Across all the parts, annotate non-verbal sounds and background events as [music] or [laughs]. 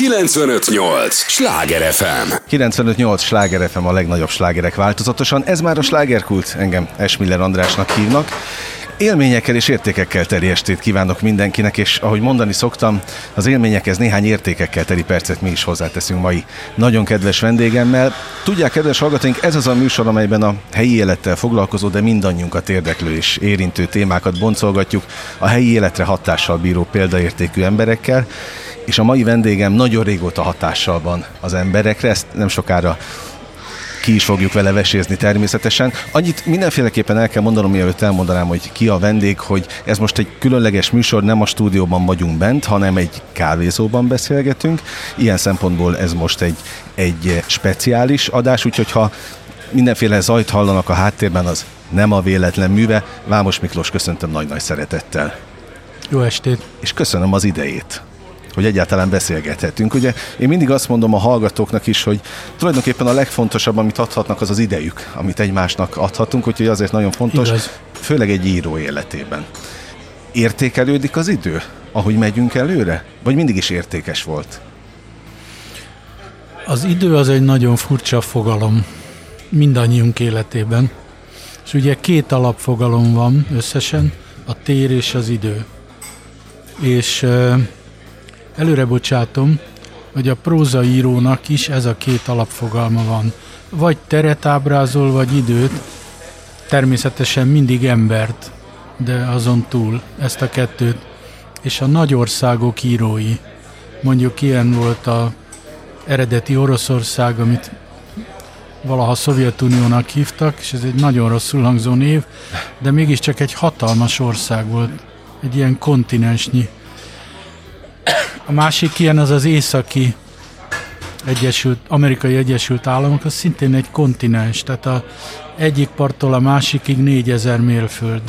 958! Sláger FM! 958! Sláger FM a legnagyobb slágerek változatosan. Ez már a slágerkult, engem Esmiller Andrásnak hívnak. Élményekkel és értékekkel teli estét kívánok mindenkinek, és ahogy mondani szoktam, az élményekhez néhány értékekkel teli percet mi is hozzáteszünk mai nagyon kedves vendégemmel. Tudják, kedves hallgatóink, ez az a műsor, amelyben a helyi élettel foglalkozó, de mindannyiunkat érdeklő és érintő témákat boncolgatjuk a helyi életre hatással bíró példaértékű emberekkel, és a mai vendégem nagyon régóta hatással van az emberekre, ezt nem sokára ki is fogjuk vele vesézni természetesen. Annyit mindenféleképpen el kell mondanom, mielőtt elmondanám, hogy ki a vendég, hogy ez most egy különleges műsor, nem a stúdióban vagyunk bent, hanem egy kávézóban beszélgetünk. Ilyen szempontból ez most egy, egy speciális adás, úgyhogy ha mindenféle zajt hallanak a háttérben, az nem a véletlen műve. Vámos Miklós köszöntöm nagy-nagy szeretettel. Jó estét! És köszönöm az idejét hogy egyáltalán beszélgethetünk. Ugye én mindig azt mondom a hallgatóknak is, hogy tulajdonképpen a legfontosabb, amit adhatnak, az az idejük, amit egymásnak adhatunk, úgyhogy azért nagyon fontos, Igaz. főleg egy író életében. Értékelődik az idő, ahogy megyünk előre? Vagy mindig is értékes volt? Az idő az egy nagyon furcsa fogalom mindannyiunk életében. És ugye két alapfogalom van összesen, a tér és az idő. És Előre bocsátom, hogy a prózaírónak is ez a két alapfogalma van. Vagy teret ábrázol, vagy időt, természetesen mindig embert, de azon túl ezt a kettőt. És a nagy országok írói, mondjuk ilyen volt a eredeti Oroszország, amit valaha Szovjetuniónak hívtak, és ez egy nagyon rosszul hangzó név, de mégiscsak egy hatalmas ország volt, egy ilyen kontinensnyi a másik ilyen az az északi Egyesült, Amerikai Egyesült Államok, az szintén egy kontinens, tehát a egyik parttól a másikig 4000 mérföld.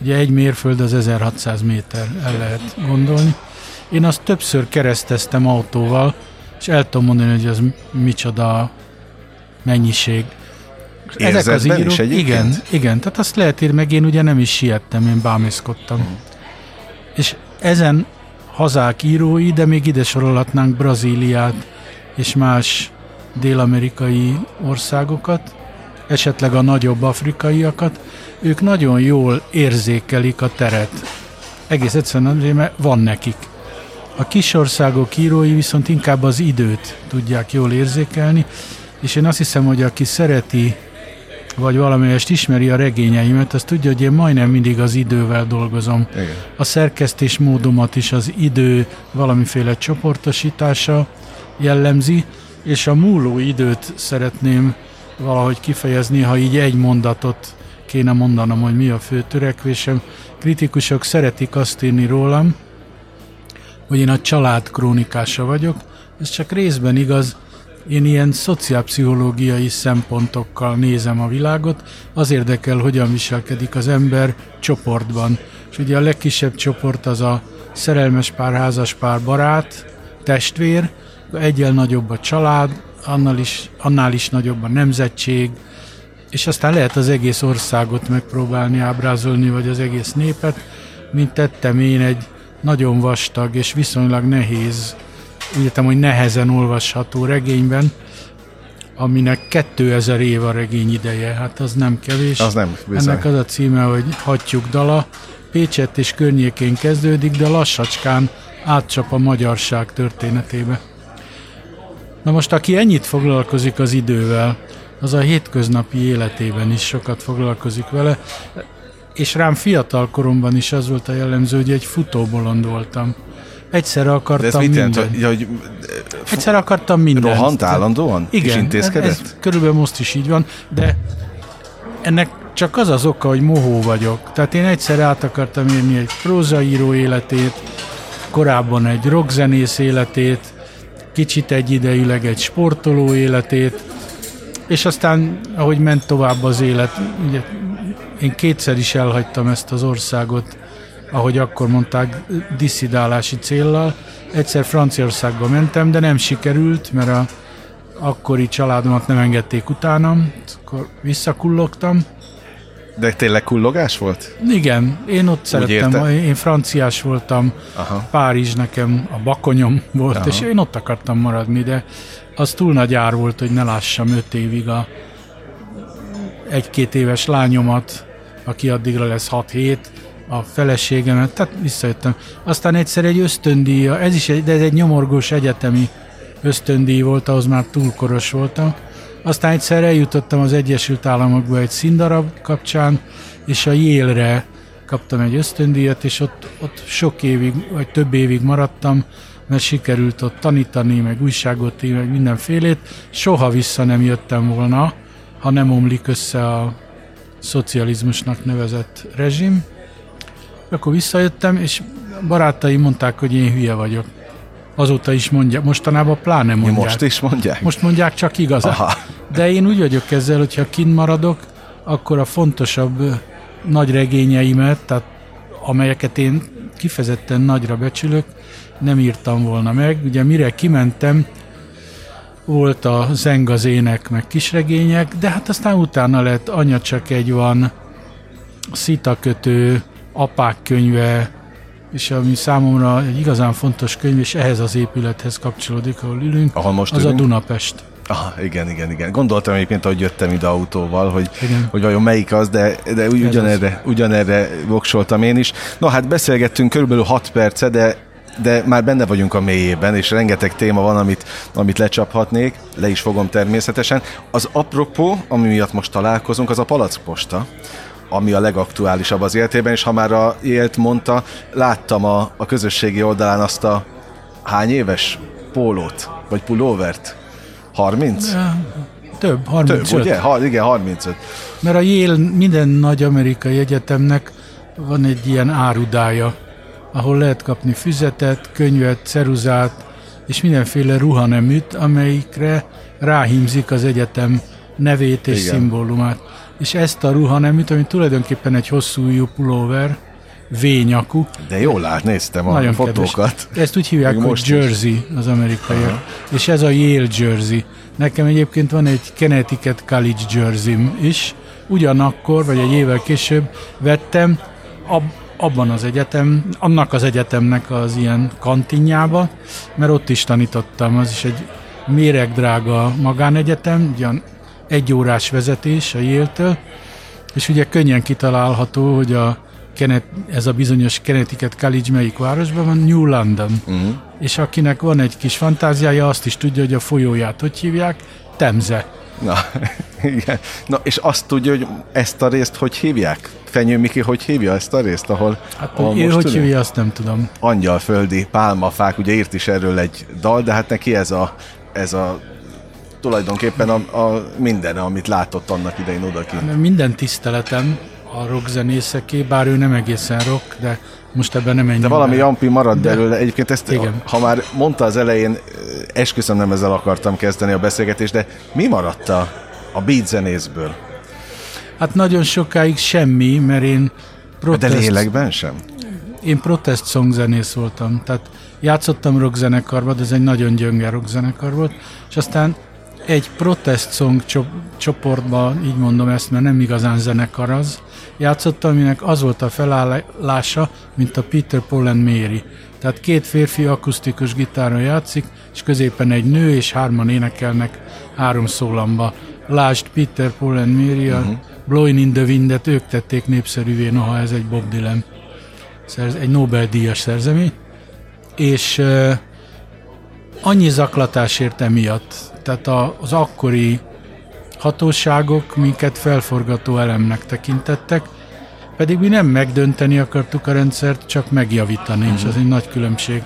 Ugye egy mérföld az 1600 méter, el lehet gondolni. Én azt többször kereszteztem autóval, és el tudom mondani, hogy az micsoda mennyiség. Ezek az írók, is igen, igen, tehát azt lehet írni, meg én ugye nem is siettem, én bámészkodtam. Hmm. És ezen hazák írói, de még ide sorolhatnánk Brazíliát és más dél-amerikai országokat, esetleg a nagyobb afrikaiakat, ők nagyon jól érzékelik a teret. Egész egyszerűen mert van nekik. A kis országok írói viszont inkább az időt tudják jól érzékelni, és én azt hiszem, hogy aki szereti vagy valamelyest ismeri a regényeimet, az tudja, hogy én majdnem mindig az idővel dolgozom. Igen. A szerkesztés módomat is az idő valamiféle csoportosítása jellemzi, és a múló időt szeretném valahogy kifejezni, ha így egy mondatot kéne mondanom, hogy mi a fő törekvésem. Kritikusok szeretik azt írni rólam, hogy én a család krónikása vagyok. Ez csak részben igaz, én ilyen szociálpszichológiai szempontokkal nézem a világot, az érdekel, hogyan viselkedik az ember csoportban. És ugye a legkisebb csoport az a szerelmes pár, házas pár, barát, testvér, egyel nagyobb a család, annál is, annál is nagyobb a nemzetség, és aztán lehet az egész országot megpróbálni ábrázolni, vagy az egész népet, mint tettem én egy nagyon vastag és viszonylag nehéz úgy értem, hogy nehezen olvasható regényben, aminek 2000 év a regény ideje, hát az nem kevés. Az nem, bizony. Ennek az a címe, hogy Hattyúk dala, Pécset és környékén kezdődik, de lassacskán átcsap a magyarság történetébe. Na most, aki ennyit foglalkozik az idővel, az a hétköznapi életében is sokat foglalkozik vele, és rám fiatal koromban is az volt a jellemző, hogy egy futóbolond voltam. Egyszerre akartam De ez mit jelent, hogy, hogy Egyszerre akartam mindent. Rohant állandóan? Igen, és intézkedett? Ez körülbelül most is így van, de ennek csak az az oka, hogy mohó vagyok. Tehát én egyszer át akartam írni egy prózaíró életét, korábban egy rockzenész életét, kicsit egyidejűleg egy sportoló életét, és aztán, ahogy ment tovább az élet, ugye én kétszer is elhagytam ezt az országot, ahogy akkor mondták, diszidálási céllal. Egyszer Franciaországba mentem, de nem sikerült, mert a akkori családomat nem engedték utánam, akkor visszakullogtam, De tényleg kullogás volt? Igen, én ott szerettem, én franciás voltam, Aha. Párizs nekem a bakonyom volt, Aha. és én ott akartam maradni, de az túl nagy ár volt, hogy ne lássam öt évig a egy-két éves lányomat, aki addigra lesz 6-7, a feleségemet, tehát visszajöttem. Aztán egyszer egy ösztöndíja, ez is egy, de ez egy nyomorgós egyetemi ösztöndíj volt, ahhoz már túlkoros voltam. Aztán egyszer eljutottam az Egyesült Államokba egy színdarab kapcsán, és a Yale-re kaptam egy ösztöndíjat, és ott, ott sok évig, vagy több évig maradtam, mert sikerült ott tanítani, meg újságot írni, meg mindenfélét. Soha vissza nem jöttem volna, ha nem omlik össze a szocializmusnak nevezett rezsim. Akkor visszajöttem, és barátaim mondták, hogy én hülye vagyok. Azóta is mondják, mostanában pláne mondják. Most is mondják? Most mondják csak igazán. Aha. De én úgy vagyok ezzel, hogyha kint maradok, akkor a fontosabb nagy regényeimet, tehát amelyeket én kifejezetten nagyra becsülök, nem írtam volna meg. Ugye mire kimentem, volt a zengazének, meg kisregények, de hát aztán utána lett Anya csak egy van, Szitakötő, Apák könyve, és ami számomra egy igazán fontos könyv, és ehhez az épülethez kapcsolódik, ahol ülünk, ahol most az ülünk? a Dunapest. Ah, igen, igen, igen. Gondoltam egyébként, hogy jöttem ide autóval, hogy, igen. hogy vajon melyik az, de, de ugyanerre, ugyanerre voksoltam én is. No, hát beszélgettünk körülbelül 6 perce, de de már benne vagyunk a mélyében, és rengeteg téma van, amit, amit lecsaphatnék, le is fogom természetesen. Az apropó, ami miatt most találkozunk, az a palackposta, ami a legaktuálisabb az életében, és ha már a élt mondta, láttam a, a közösségi oldalán azt a hány éves pólót, vagy pulóvert? 30? Több, 35. Több, ugye? Ha, igen, 35. Mert a Yale minden nagy amerikai egyetemnek van egy ilyen árudája, ahol lehet kapni füzetet, könyvet, ceruzát, és mindenféle ruhaneműt, amelyikre ráhímzik az egyetem nevét és Igen. szimbólumát. És ezt a ruhaneműt, ami tulajdonképpen egy hosszú pulóver, V-nyakú. De jól lát, néztem a Nagyon fotókat. Kedves. Ezt úgy hívják, hogy jersey is. az amerikaiak. És ez a Yale jersey. Nekem egyébként van egy Connecticut College jersey is. Ugyanakkor, vagy egy évvel később vettem, ab, abban az egyetem, annak az egyetemnek az ilyen kantinjába, mert ott is tanítottam, az is egy méregdrága magánegyetem, ugyan egy órás vezetés a yale és ugye könnyen kitalálható, hogy a Kenneth, ez a bizonyos Connecticut College melyik városban van? New London. Uh-huh. És akinek van egy kis fantáziája, azt is tudja, hogy a folyóját hogy hívják? Temze. Na, [laughs] igen. Na, és azt tudja, hogy ezt a részt hogy hívják? Fenyő Miki, hogy hívja ezt a részt, ahol, hát, ahol ő most hogy hívja, azt nem tudom. Angyalföldi pálmafák, ugye írt is erről egy dal, de hát neki ez a, ez a tulajdonképpen a, a minden, amit látott annak idején odakint. Minden tiszteletem a rockzenészeké, bár ő nem egészen rock, de most ebben nem ennyi. De valami Jampi marad de, belőle. Egyébként ezt, igen. ha már mondta az elején, esküszöm nem ezzel akartam kezdeni a beszélgetést, de mi maradt a, a beat zenészből? Hát nagyon sokáig semmi, mert én protest... De lélekben sem? Én protest song zenész voltam, tehát játszottam rockzenekarban, de ez egy nagyon gyönge rockzenekar volt, és aztán egy protest song csoportban, így mondom ezt, mert nem igazán zenekar az, játszottam, aminek az volt a felállása, mint a Peter Paul and Mary. Tehát két férfi akusztikus gitáron játszik, és középen egy nő, és hárman énekelnek három szólamba. Lásd Peter Paul and Mary, a uh-huh. Blowing in the Wind-et ők tették népszerűvé, noha ez egy Bob Dylan szerz, egy Nobel-díjas szerzemény, és uh, annyi zaklatásért emiatt, tehát a, az akkori hatóságok minket felforgató elemnek tekintettek, pedig mi nem megdönteni akartuk a rendszert, csak megjavítani, uh-huh. és az egy nagy különbség.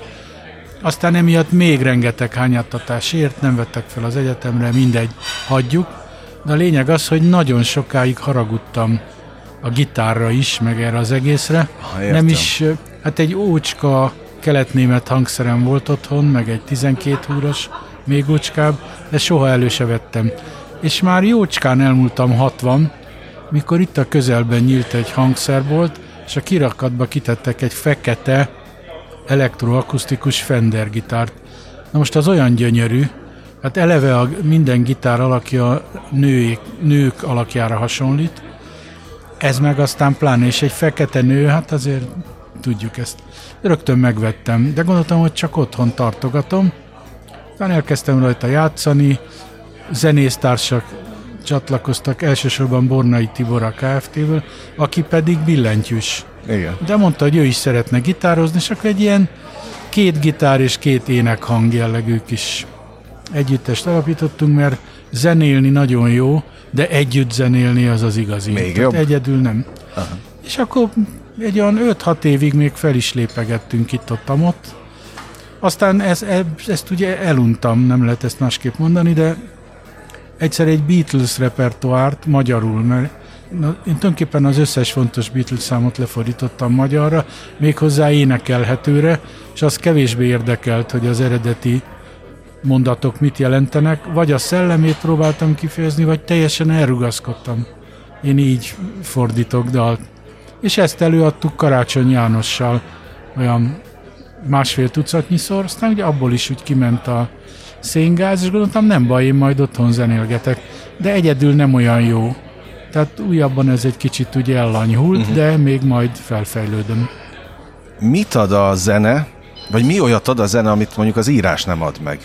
Aztán emiatt még rengeteg hányattatás ért, nem vettek fel az egyetemre, mindegy, hagyjuk. De a lényeg az, hogy nagyon sokáig haragudtam a gitárra is, meg erre az egészre. Ha, nem is, hát egy ócska keletnémet hangszerem volt otthon, meg egy 12 húros, még ócskább, de soha elő se vettem. És már jócskán elmúltam 60, mikor itt a közelben nyílt egy hangszerbolt, és a kirakatba kitettek egy fekete elektroakusztikus Fender gitárt. Na most az olyan gyönyörű, hát eleve a minden gitár alakja nők, nők alakjára hasonlít, ez meg aztán pláne, és egy fekete nő, hát azért tudjuk ezt. Rögtön megvettem, de gondoltam, hogy csak otthon tartogatom. Aztán elkezdtem rajta játszani, zenésztársak csatlakoztak, elsősorban Bornai Tibor a Kft-ből, aki pedig billentyűs. Igen. De mondta, hogy ő is szeretne gitározni, és akkor egy ilyen két gitár és két énekhang jellegű kis együttest alapítottunk, mert zenélni nagyon jó, de együtt zenélni az az igazi. Még Tehát jobb? Egyedül nem. Aha. És akkor egy olyan 5-6 évig még fel is lépegettünk itt ott, ott. Aztán ez, ez, ezt ugye eluntam, nem lehet ezt másképp mondani, de egyszer egy Beatles repertoárt magyarul, mert na, én tulajdonképpen az összes fontos Beatles számot lefordítottam magyarra, méghozzá énekelhetőre, és az kevésbé érdekelt, hogy az eredeti mondatok mit jelentenek, vagy a szellemét próbáltam kifejezni, vagy teljesen elrugaszkodtam. Én így fordítok dalt. És ezt előadtuk Karácsony Jánossal olyan másfél tucatnyiszor, aztán ugye abból is úgy kiment a széngáz, és gondoltam, nem baj, én majd otthon zenélgetek. De egyedül nem olyan jó. Tehát újabban ez egy kicsit ugye ellanyhult, uh-huh. de még majd felfejlődöm. Mit ad a zene, vagy mi olyat ad a zene, amit mondjuk az írás nem ad meg?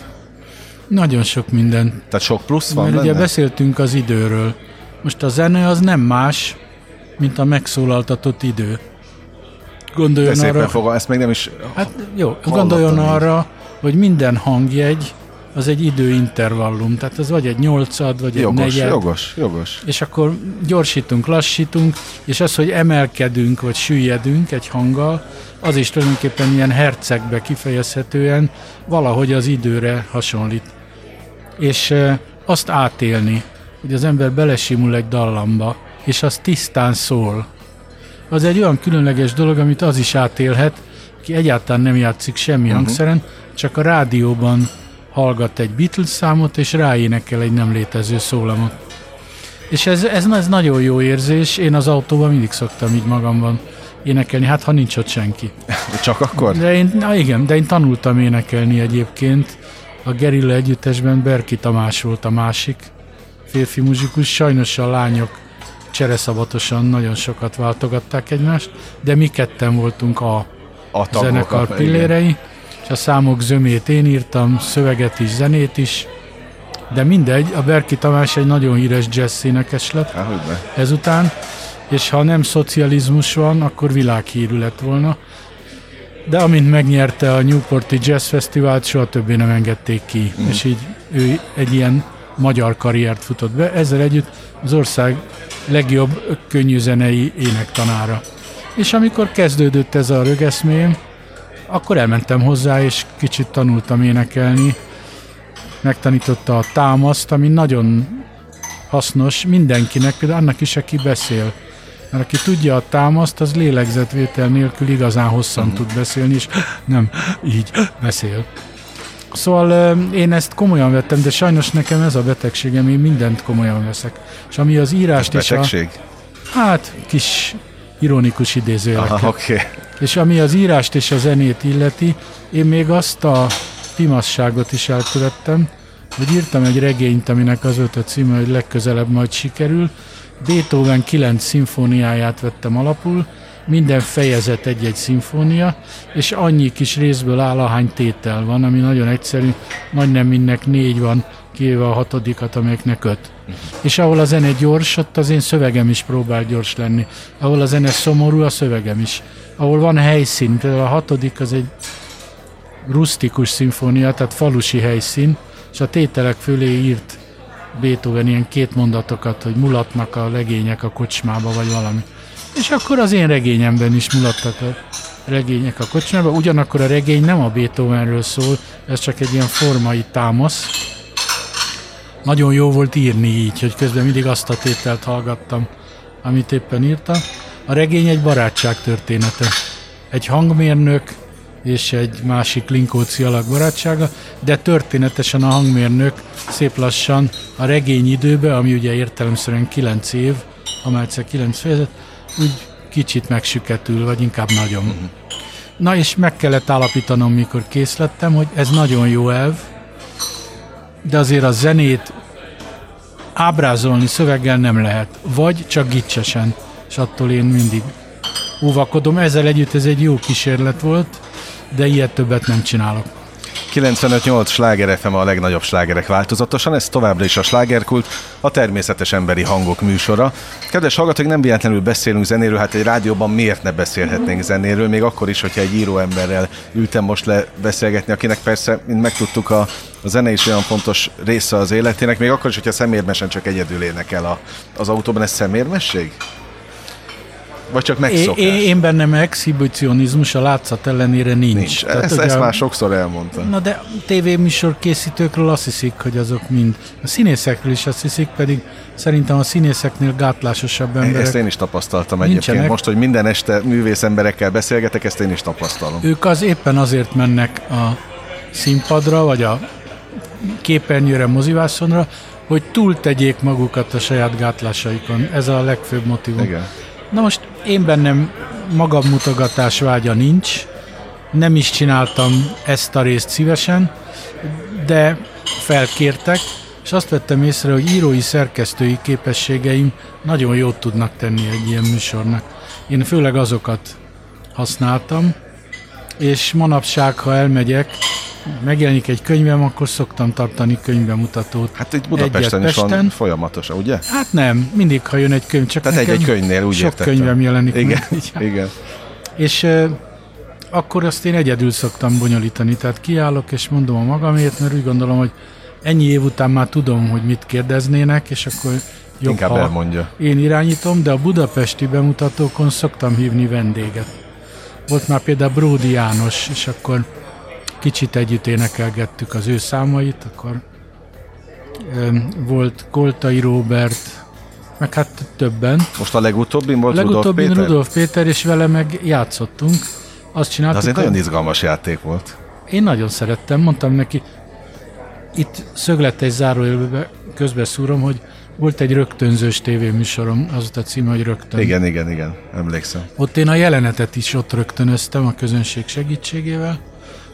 Nagyon sok minden. Tehát sok plusz van Mert benne? ugye beszéltünk az időről. Most a zene az nem más, mint a megszólaltatott idő. Gondoljon De arra, fogal, ezt még nem is hát jó, gondoljon így. arra, hogy minden hangjegy az egy időintervallum, tehát az vagy egy nyolcad, vagy egy jogos, negyed. jogos, jogos. És akkor gyorsítunk, lassítunk, és az, hogy emelkedünk, vagy süllyedünk egy hanggal, az is tulajdonképpen ilyen hercegbe kifejezhetően valahogy az időre hasonlít. És azt átélni, hogy az ember belesimul egy dallamba, és az tisztán szól. Az egy olyan különleges dolog, amit az is átélhet, ki egyáltalán nem játszik semmi uh-huh. hangszeren, csak a rádióban hallgat egy Beatles számot, és ráénekel egy nem létező szólamot. És ez, ez, ez nagyon jó érzés, én az autóban mindig szoktam így magamban énekelni, hát ha nincs ott senki. [laughs] Csak akkor? De én, na igen, de én tanultam énekelni egyébként. A Gerilla együttesben Berki Tamás volt a másik férfi muzsikus, sajnos a lányok csereszabatosan nagyon sokat váltogatták egymást, de mi ketten voltunk a, A zenekar igen. pillérei, és a számok zömét én írtam, szöveget is, zenét is, de mindegy, a Berki Tamás egy nagyon híres jazz énekes lett Há, ezután, és ha nem szocializmus van, akkor világhírű lett volna. De amint megnyerte a Newporti Jazz Fesztivált, soha többé nem engedték ki, mm. és így ő egy ilyen magyar karriert futott be, ezzel együtt az ország legjobb könnyűzenei énektanára. És amikor kezdődött ez a rögeszmém, akkor elmentem hozzá, és kicsit tanultam énekelni. Megtanította a támaszt, ami nagyon hasznos mindenkinek, például annak is, aki beszél. Mert aki tudja a támaszt, az lélegzetvétel nélkül igazán hosszan tud beszélni, és nem így beszél. Szóval én ezt komolyan vettem, de sajnos nekem ez a betegségem, én mindent komolyan veszek. És ami az írást és a... Betegség? Hát, kis ironikus idézőjelekkel. Okay. És ami az írást és a zenét illeti, én még azt a pimasságot is elkövettem, hogy írtam egy regényt, aminek az volt a címe, hogy legközelebb majd sikerül. Beethoven 9 szimfóniáját vettem alapul, minden fejezet egy-egy szimfónia, és annyi kis részből áll, ahány tétel van, ami nagyon egyszerű, majdnem mindnek négy van, kivéve a hatodikat, amelyeknek öt. És ahol a zene gyors, ott az én szövegem is próbál gyors lenni. Ahol a zene szomorú, a szövegem is. Ahol van helyszín, például a hatodik az egy rustikus szimfónia, tehát falusi helyszín, és a tételek fölé írt Beethoven ilyen két mondatokat, hogy mulatnak a legények a kocsmába, vagy valami. És akkor az én regényemben is mulattak a regények a kocsmába, ugyanakkor a regény nem a Beethovenről szól, ez csak egy ilyen formai támasz. Nagyon jó volt írni így, hogy közben mindig azt a tételt hallgattam, amit éppen írtam. A regény egy barátság története. Egy hangmérnök és egy másik linkóci alak barátsága, de történetesen a hangmérnök szép lassan a regény időbe, ami ugye értelemszerűen 9 év, ha egyszer 9 fejezet, úgy kicsit megsüketül, vagy inkább nagyon. Na és meg kellett állapítanom, mikor kész lettem, hogy ez nagyon jó elv, de azért a zenét ábrázolni szöveggel nem lehet, vagy csak gicsesen. és attól én mindig óvakodom. Ezzel együtt ez egy jó kísérlet volt, de ilyet többet nem csinálok. 95-8 sláger FM a legnagyobb slágerek változatosan, ez továbbra is a slágerkult, a természetes emberi hangok műsora. Kedves hallgatók, nem véletlenül beszélünk zenéről, hát egy rádióban miért ne beszélhetnénk zenéről, még akkor is, hogyha egy író emberrel ültem most le beszélgetni, akinek persze, mint megtudtuk, a, a zene is olyan fontos része az életének, még akkor is, hogyha szemérmesen csak egyedül énekel a, az autóban, ez szemérmesség? Vagy csak megszokás? Én, én bennem exhibicionizmus a látszat ellenére nincs. nincs. Tehát, ezt, ezt már sokszor elmondtam. Na de tévéműsor készítőkről azt hiszik, hogy azok mind. A színészekről is azt hiszik, pedig szerintem a színészeknél gátlásosabb emberek. Ezt én is tapasztaltam nincsenek. egyébként. Most, hogy minden este művész emberekkel beszélgetek, ezt én is tapasztalom. Ők az éppen azért mennek a színpadra, vagy a képernyőre, mozivászonra, hogy túltegyék magukat a saját gátlásaikon. Ez a legfőbb motivum. Igen. Na most én bennem mutogatás vágya nincs, nem is csináltam ezt a részt szívesen, de felkértek, és azt vettem észre, hogy írói, szerkesztői képességeim nagyon jót tudnak tenni egy ilyen műsornak. Én főleg azokat használtam, és manapság, ha elmegyek, megjelenik egy könyvem, akkor szoktam tartani könyvbemutatót. Hát itt Budapesten Egyet is Pesten. van folyamatosan, ugye? Hát nem, mindig, ha jön egy könyv, csak Tehát egy-egy könyvnél, úgy Sok értettem. könyvem jelenik. Igen, meg, igen. És uh, akkor azt én egyedül szoktam bonyolítani, tehát kiállok és mondom a magamért, mert úgy gondolom, hogy ennyi év után már tudom, hogy mit kérdeznének, és akkor jobb, Inkább ha elmondja. én irányítom, de a budapesti bemutatókon szoktam hívni vendéget. Volt már például Bródi János, és akkor kicsit együtt énekelgettük az ő számait, akkor volt Koltai Robert, meg hát többen. Most a legutóbbi volt Legutóbbi Rudolf Péter? Rudolf Péter, és vele meg játszottunk. Azt csináltuk. De az egy nagyon izgalmas játék volt. Én nagyon szerettem, mondtam neki, itt szöglete egy zárójelbe közbeszúrom, hogy volt egy rögtönzős tévéműsorom, az a címe, hogy rögtön. Igen, igen, igen, emlékszem. Ott én a jelenetet is ott rögtönöztem a közönség segítségével,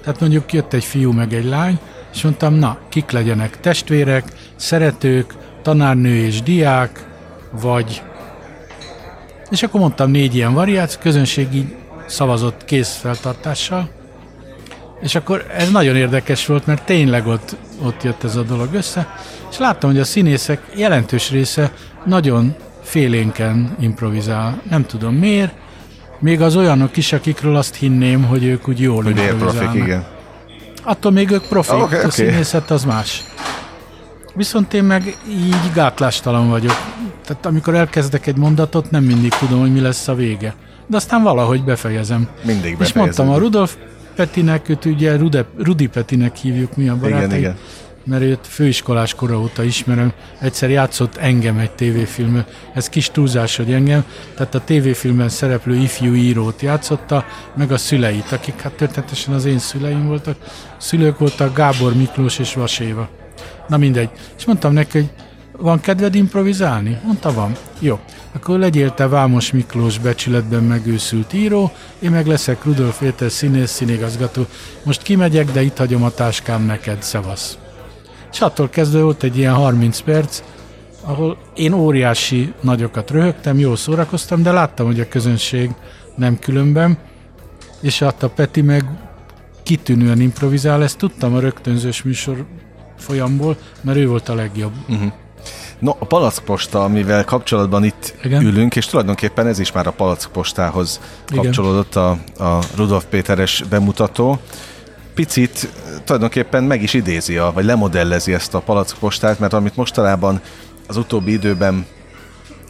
tehát mondjuk jött egy fiú meg egy lány, és mondtam, na, kik legyenek testvérek, szeretők, tanárnő és diák, vagy... És akkor mondtam négy ilyen variáció, közönség így szavazott készfeltartással, és akkor ez nagyon érdekes volt, mert tényleg ott, ott jött ez a dolog össze, és láttam, hogy a színészek jelentős része nagyon félénken improvizál. Nem tudom miért, még az olyanok is, akikről azt hinném, hogy ők úgy jól hogy profik, igen. Attól még ők profik, oh, okay, a okay. színészet az más. Viszont én meg így gátlástalan vagyok. Tehát amikor elkezdek egy mondatot, nem mindig tudom, hogy mi lesz a vége. De aztán valahogy befejezem. Mindig befejezem. És mondtam a Rudolf Petinek, őt ugye Rude, Rudi Petinek hívjuk mi a barátai. Igen, igen mert őt főiskolás kora óta ismerem, egyszer játszott engem egy tévéfilmben. Ez kis túlzás, hogy engem, tehát a tévéfilmben szereplő ifjú írót játszotta, meg a szüleit, akik hát történetesen az én szüleim voltak. Szülők voltak Gábor Miklós és Vaséva. Na mindegy. És mondtam neki, hogy van kedved improvizálni? Mondta, van. Jó. Akkor legyél te Vámos Miklós becsületben megőszült író, én meg leszek Rudolf Péter színész, színigazgató. Most kimegyek, de itt hagyom a táskám neked, szevasz. És attól kezdve volt egy ilyen 30 perc, ahol én óriási nagyokat röhögtem, jól szórakoztam, de láttam, hogy a közönség nem különben, és hát a Peti meg kitűnően improvizál, ezt tudtam a rögtönzős műsor folyamból, mert ő volt a legjobb. Uh-huh. No, a palackposta, amivel kapcsolatban itt Igen. ülünk, és tulajdonképpen ez is már a palackpostához kapcsolódott a, a Rudolf Péteres bemutató picit tulajdonképpen meg is idézi, a, vagy lemodellezi ezt a palackpostát, mert amit mostanában az utóbbi időben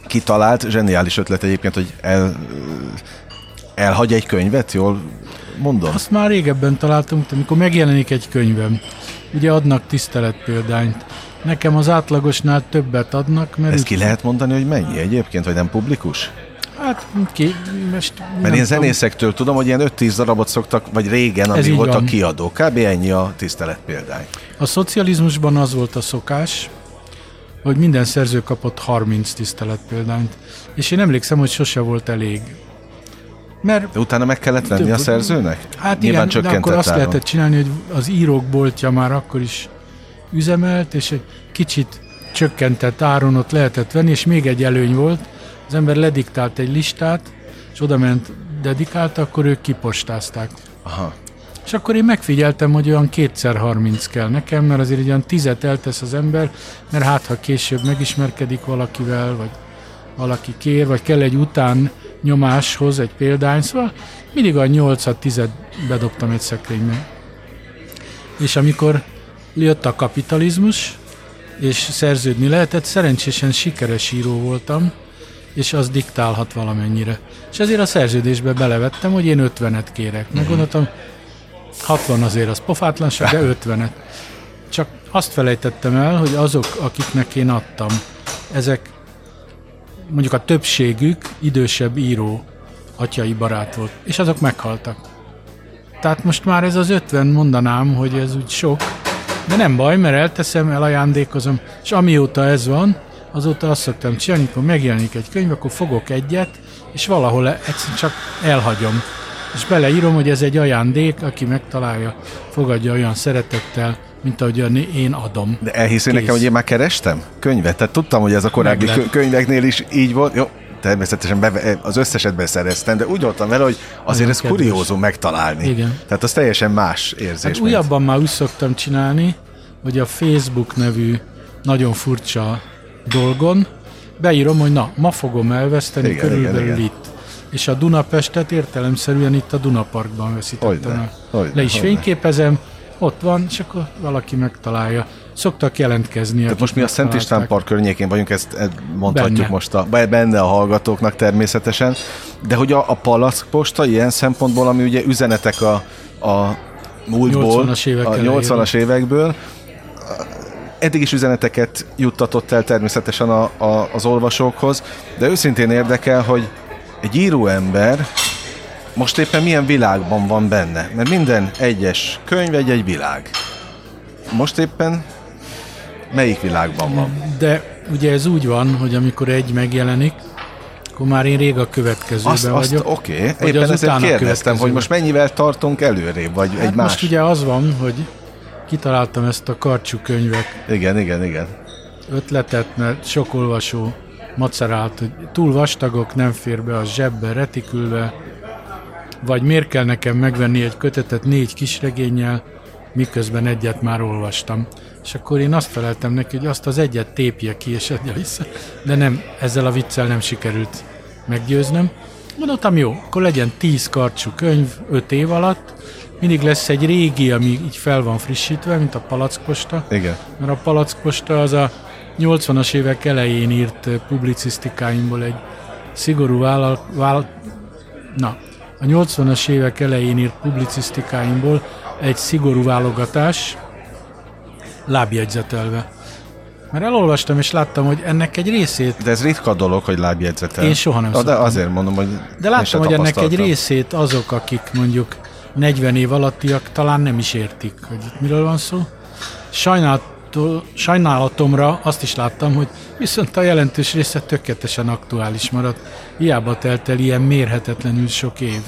kitalált, zseniális ötlet egyébként, hogy el, elhagy egy könyvet, jól mondom? Azt már régebben találtunk, amikor megjelenik egy könyvem. Ugye adnak tisztelet példányt. Nekem az átlagosnál többet adnak, mert... Ezt ki lehet mondani, hogy mennyi egyébként, vagy nem publikus? Hát ki, most Mert én zenészektől tudom, hogy ilyen 5-10 darabot szoktak, vagy régen, ami volt van. a kiadó. Kb. ennyi a tisztelet példány. A szocializmusban az volt a szokás, hogy minden szerző kapott 30 tisztelet példányt. És én emlékszem, hogy sose volt elég. Mert de utána meg kellett venni a szerzőnek? Hát Nyilván igen, de akkor azt áron. lehetett csinálni, hogy az írók boltja már akkor is üzemelt, és egy kicsit csökkentett áron ott lehetett venni, és még egy előny volt, az ember lediktált egy listát, és oda ment dedikálta, akkor ők kipostázták. Aha. És akkor én megfigyeltem, hogy olyan kétszer 30 kell nekem, mert azért egy olyan tizet eltesz az ember, mert hát ha később megismerkedik valakivel, vagy valaki kér, vagy kell egy után nyomáshoz egy példány, szóval mindig a 8 10 bedobtam egy szekrénybe. És amikor jött a kapitalizmus, és szerződni lehetett, szerencsésen sikeres író voltam, és az diktálhat valamennyire. És ezért a szerződésbe belevettem, hogy én 50-et kérek. Meggondoltam, 60 azért az pofátlanság, de 50-et. Csak azt felejtettem el, hogy azok, akiknek én adtam, ezek mondjuk a többségük idősebb író, atyai barát volt, és azok meghaltak. Tehát most már ez az 50 mondanám, hogy ez úgy sok, de nem baj, mert elteszem, elajándékozom, és amióta ez van, azóta azt szoktam csinálni, amikor megjelenik egy könyv, akkor fogok egyet, és valahol egyszerűen csak elhagyom. És beleírom, hogy ez egy ajándék, aki megtalálja, fogadja olyan szeretettel, mint ahogy én adom. De elhiszi nekem, hogy én már kerestem könyvet? Tehát tudtam, hogy ez a korábbi Meglep. könyveknél is így volt. Jó, természetesen be, az összesetben szereztem, de úgy voltam vele, hogy azért ez kuriózum megtalálni. Igen. Tehát az teljesen más érzés. Hát újabban már úgy szoktam csinálni, hogy a Facebook nevű nagyon furcsa dolgon beírom, hogy na, ma fogom elveszteni igen, körülbelül igen, igen. itt. És a Dunapestet értelemszerűen itt a Dunaparkban veszítettem el. Le is fényképezem, ott van, és akkor valaki megtalálja. Szoktak jelentkezni. Tehát most mi a Szent István Park környékén vagyunk, ezt, ezt mondhatjuk benne. most a, benne a hallgatóknak természetesen, de hogy a, a palackposta ilyen szempontból, ami ugye üzenetek a, a múltból, 80-as évek a 80-as évekből, eddig is üzeneteket juttatott el természetesen a, a, az olvasókhoz, de őszintén érdekel, hogy egy íróember most éppen milyen világban van benne, mert minden egyes könyv egy-egy világ. Most éppen melyik világban van? De ugye ez úgy van, hogy amikor egy megjelenik, akkor már én rég a következőben azt, azt, vagyok. Oké, okay. éppen ezért kérdeztem, hogy most mennyivel tartunk előrébb, vagy hát egy más. Most ugye az van, hogy kitaláltam ezt a karcsú könyvet. Igen, igen, igen. Ötletet, mert sok olvasó macerált, hogy túl vastagok, nem fér be a zsebbe, retikülve, vagy miért kell nekem megvenni egy kötetet négy kisregénnyel, miközben egyet már olvastam. És akkor én azt feleltem neki, hogy azt az egyet tépje ki és adja vissza, de nem, ezzel a viccel nem sikerült meggyőznöm. Mondottam, jó, akkor legyen tíz karcsú könyv öt év alatt, mindig lesz egy régi, ami így fel van frissítve, mint a palackposta. Igen. Mert a palackposta az a 80-as évek elején írt publicisztikáimból egy szigorú vállal, vállal na, a 80-as évek elején írt publicisztikáimból egy szigorú válogatás, lábjegyzetelve. Mert elolvastam és láttam, hogy ennek egy részét... De ez ritka dolog, hogy lábjegyzetel. Én soha nem De azért mondom, hogy De láttam, hogy ennek egy részét azok, akik mondjuk 40 év alattiak talán nem is értik, hogy itt miről van szó. sajnálatomra azt is láttam, hogy viszont a jelentős része tökéletesen aktuális maradt. Hiába telt el ilyen mérhetetlenül sok év.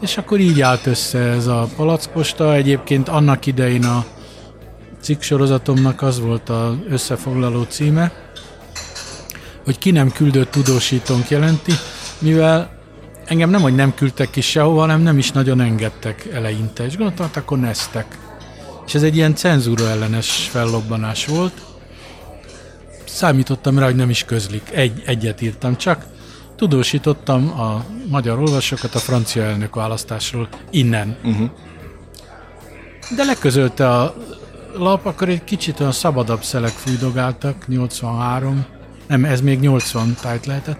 És akkor így állt össze ez a palackosta. Egyébként annak idején a cikksorozatomnak az volt az összefoglaló címe, hogy ki nem küldött tudósítónk jelenti, mivel engem nem, hogy nem küldtek ki sehova, hanem nem is nagyon engedtek eleinte, és gondoltam, hát akkor neztek. És ez egy ilyen cenzúra ellenes fellobbanás volt. Számítottam rá, hogy nem is közlik. Egy, egyet írtam csak. Tudósítottam a magyar olvasókat a francia elnök választásról innen. Uh-huh. De leközölte a lap, akkor egy kicsit olyan szabadabb szelek fújdogáltak, 83, nem, ez még 80 tájt lehetett.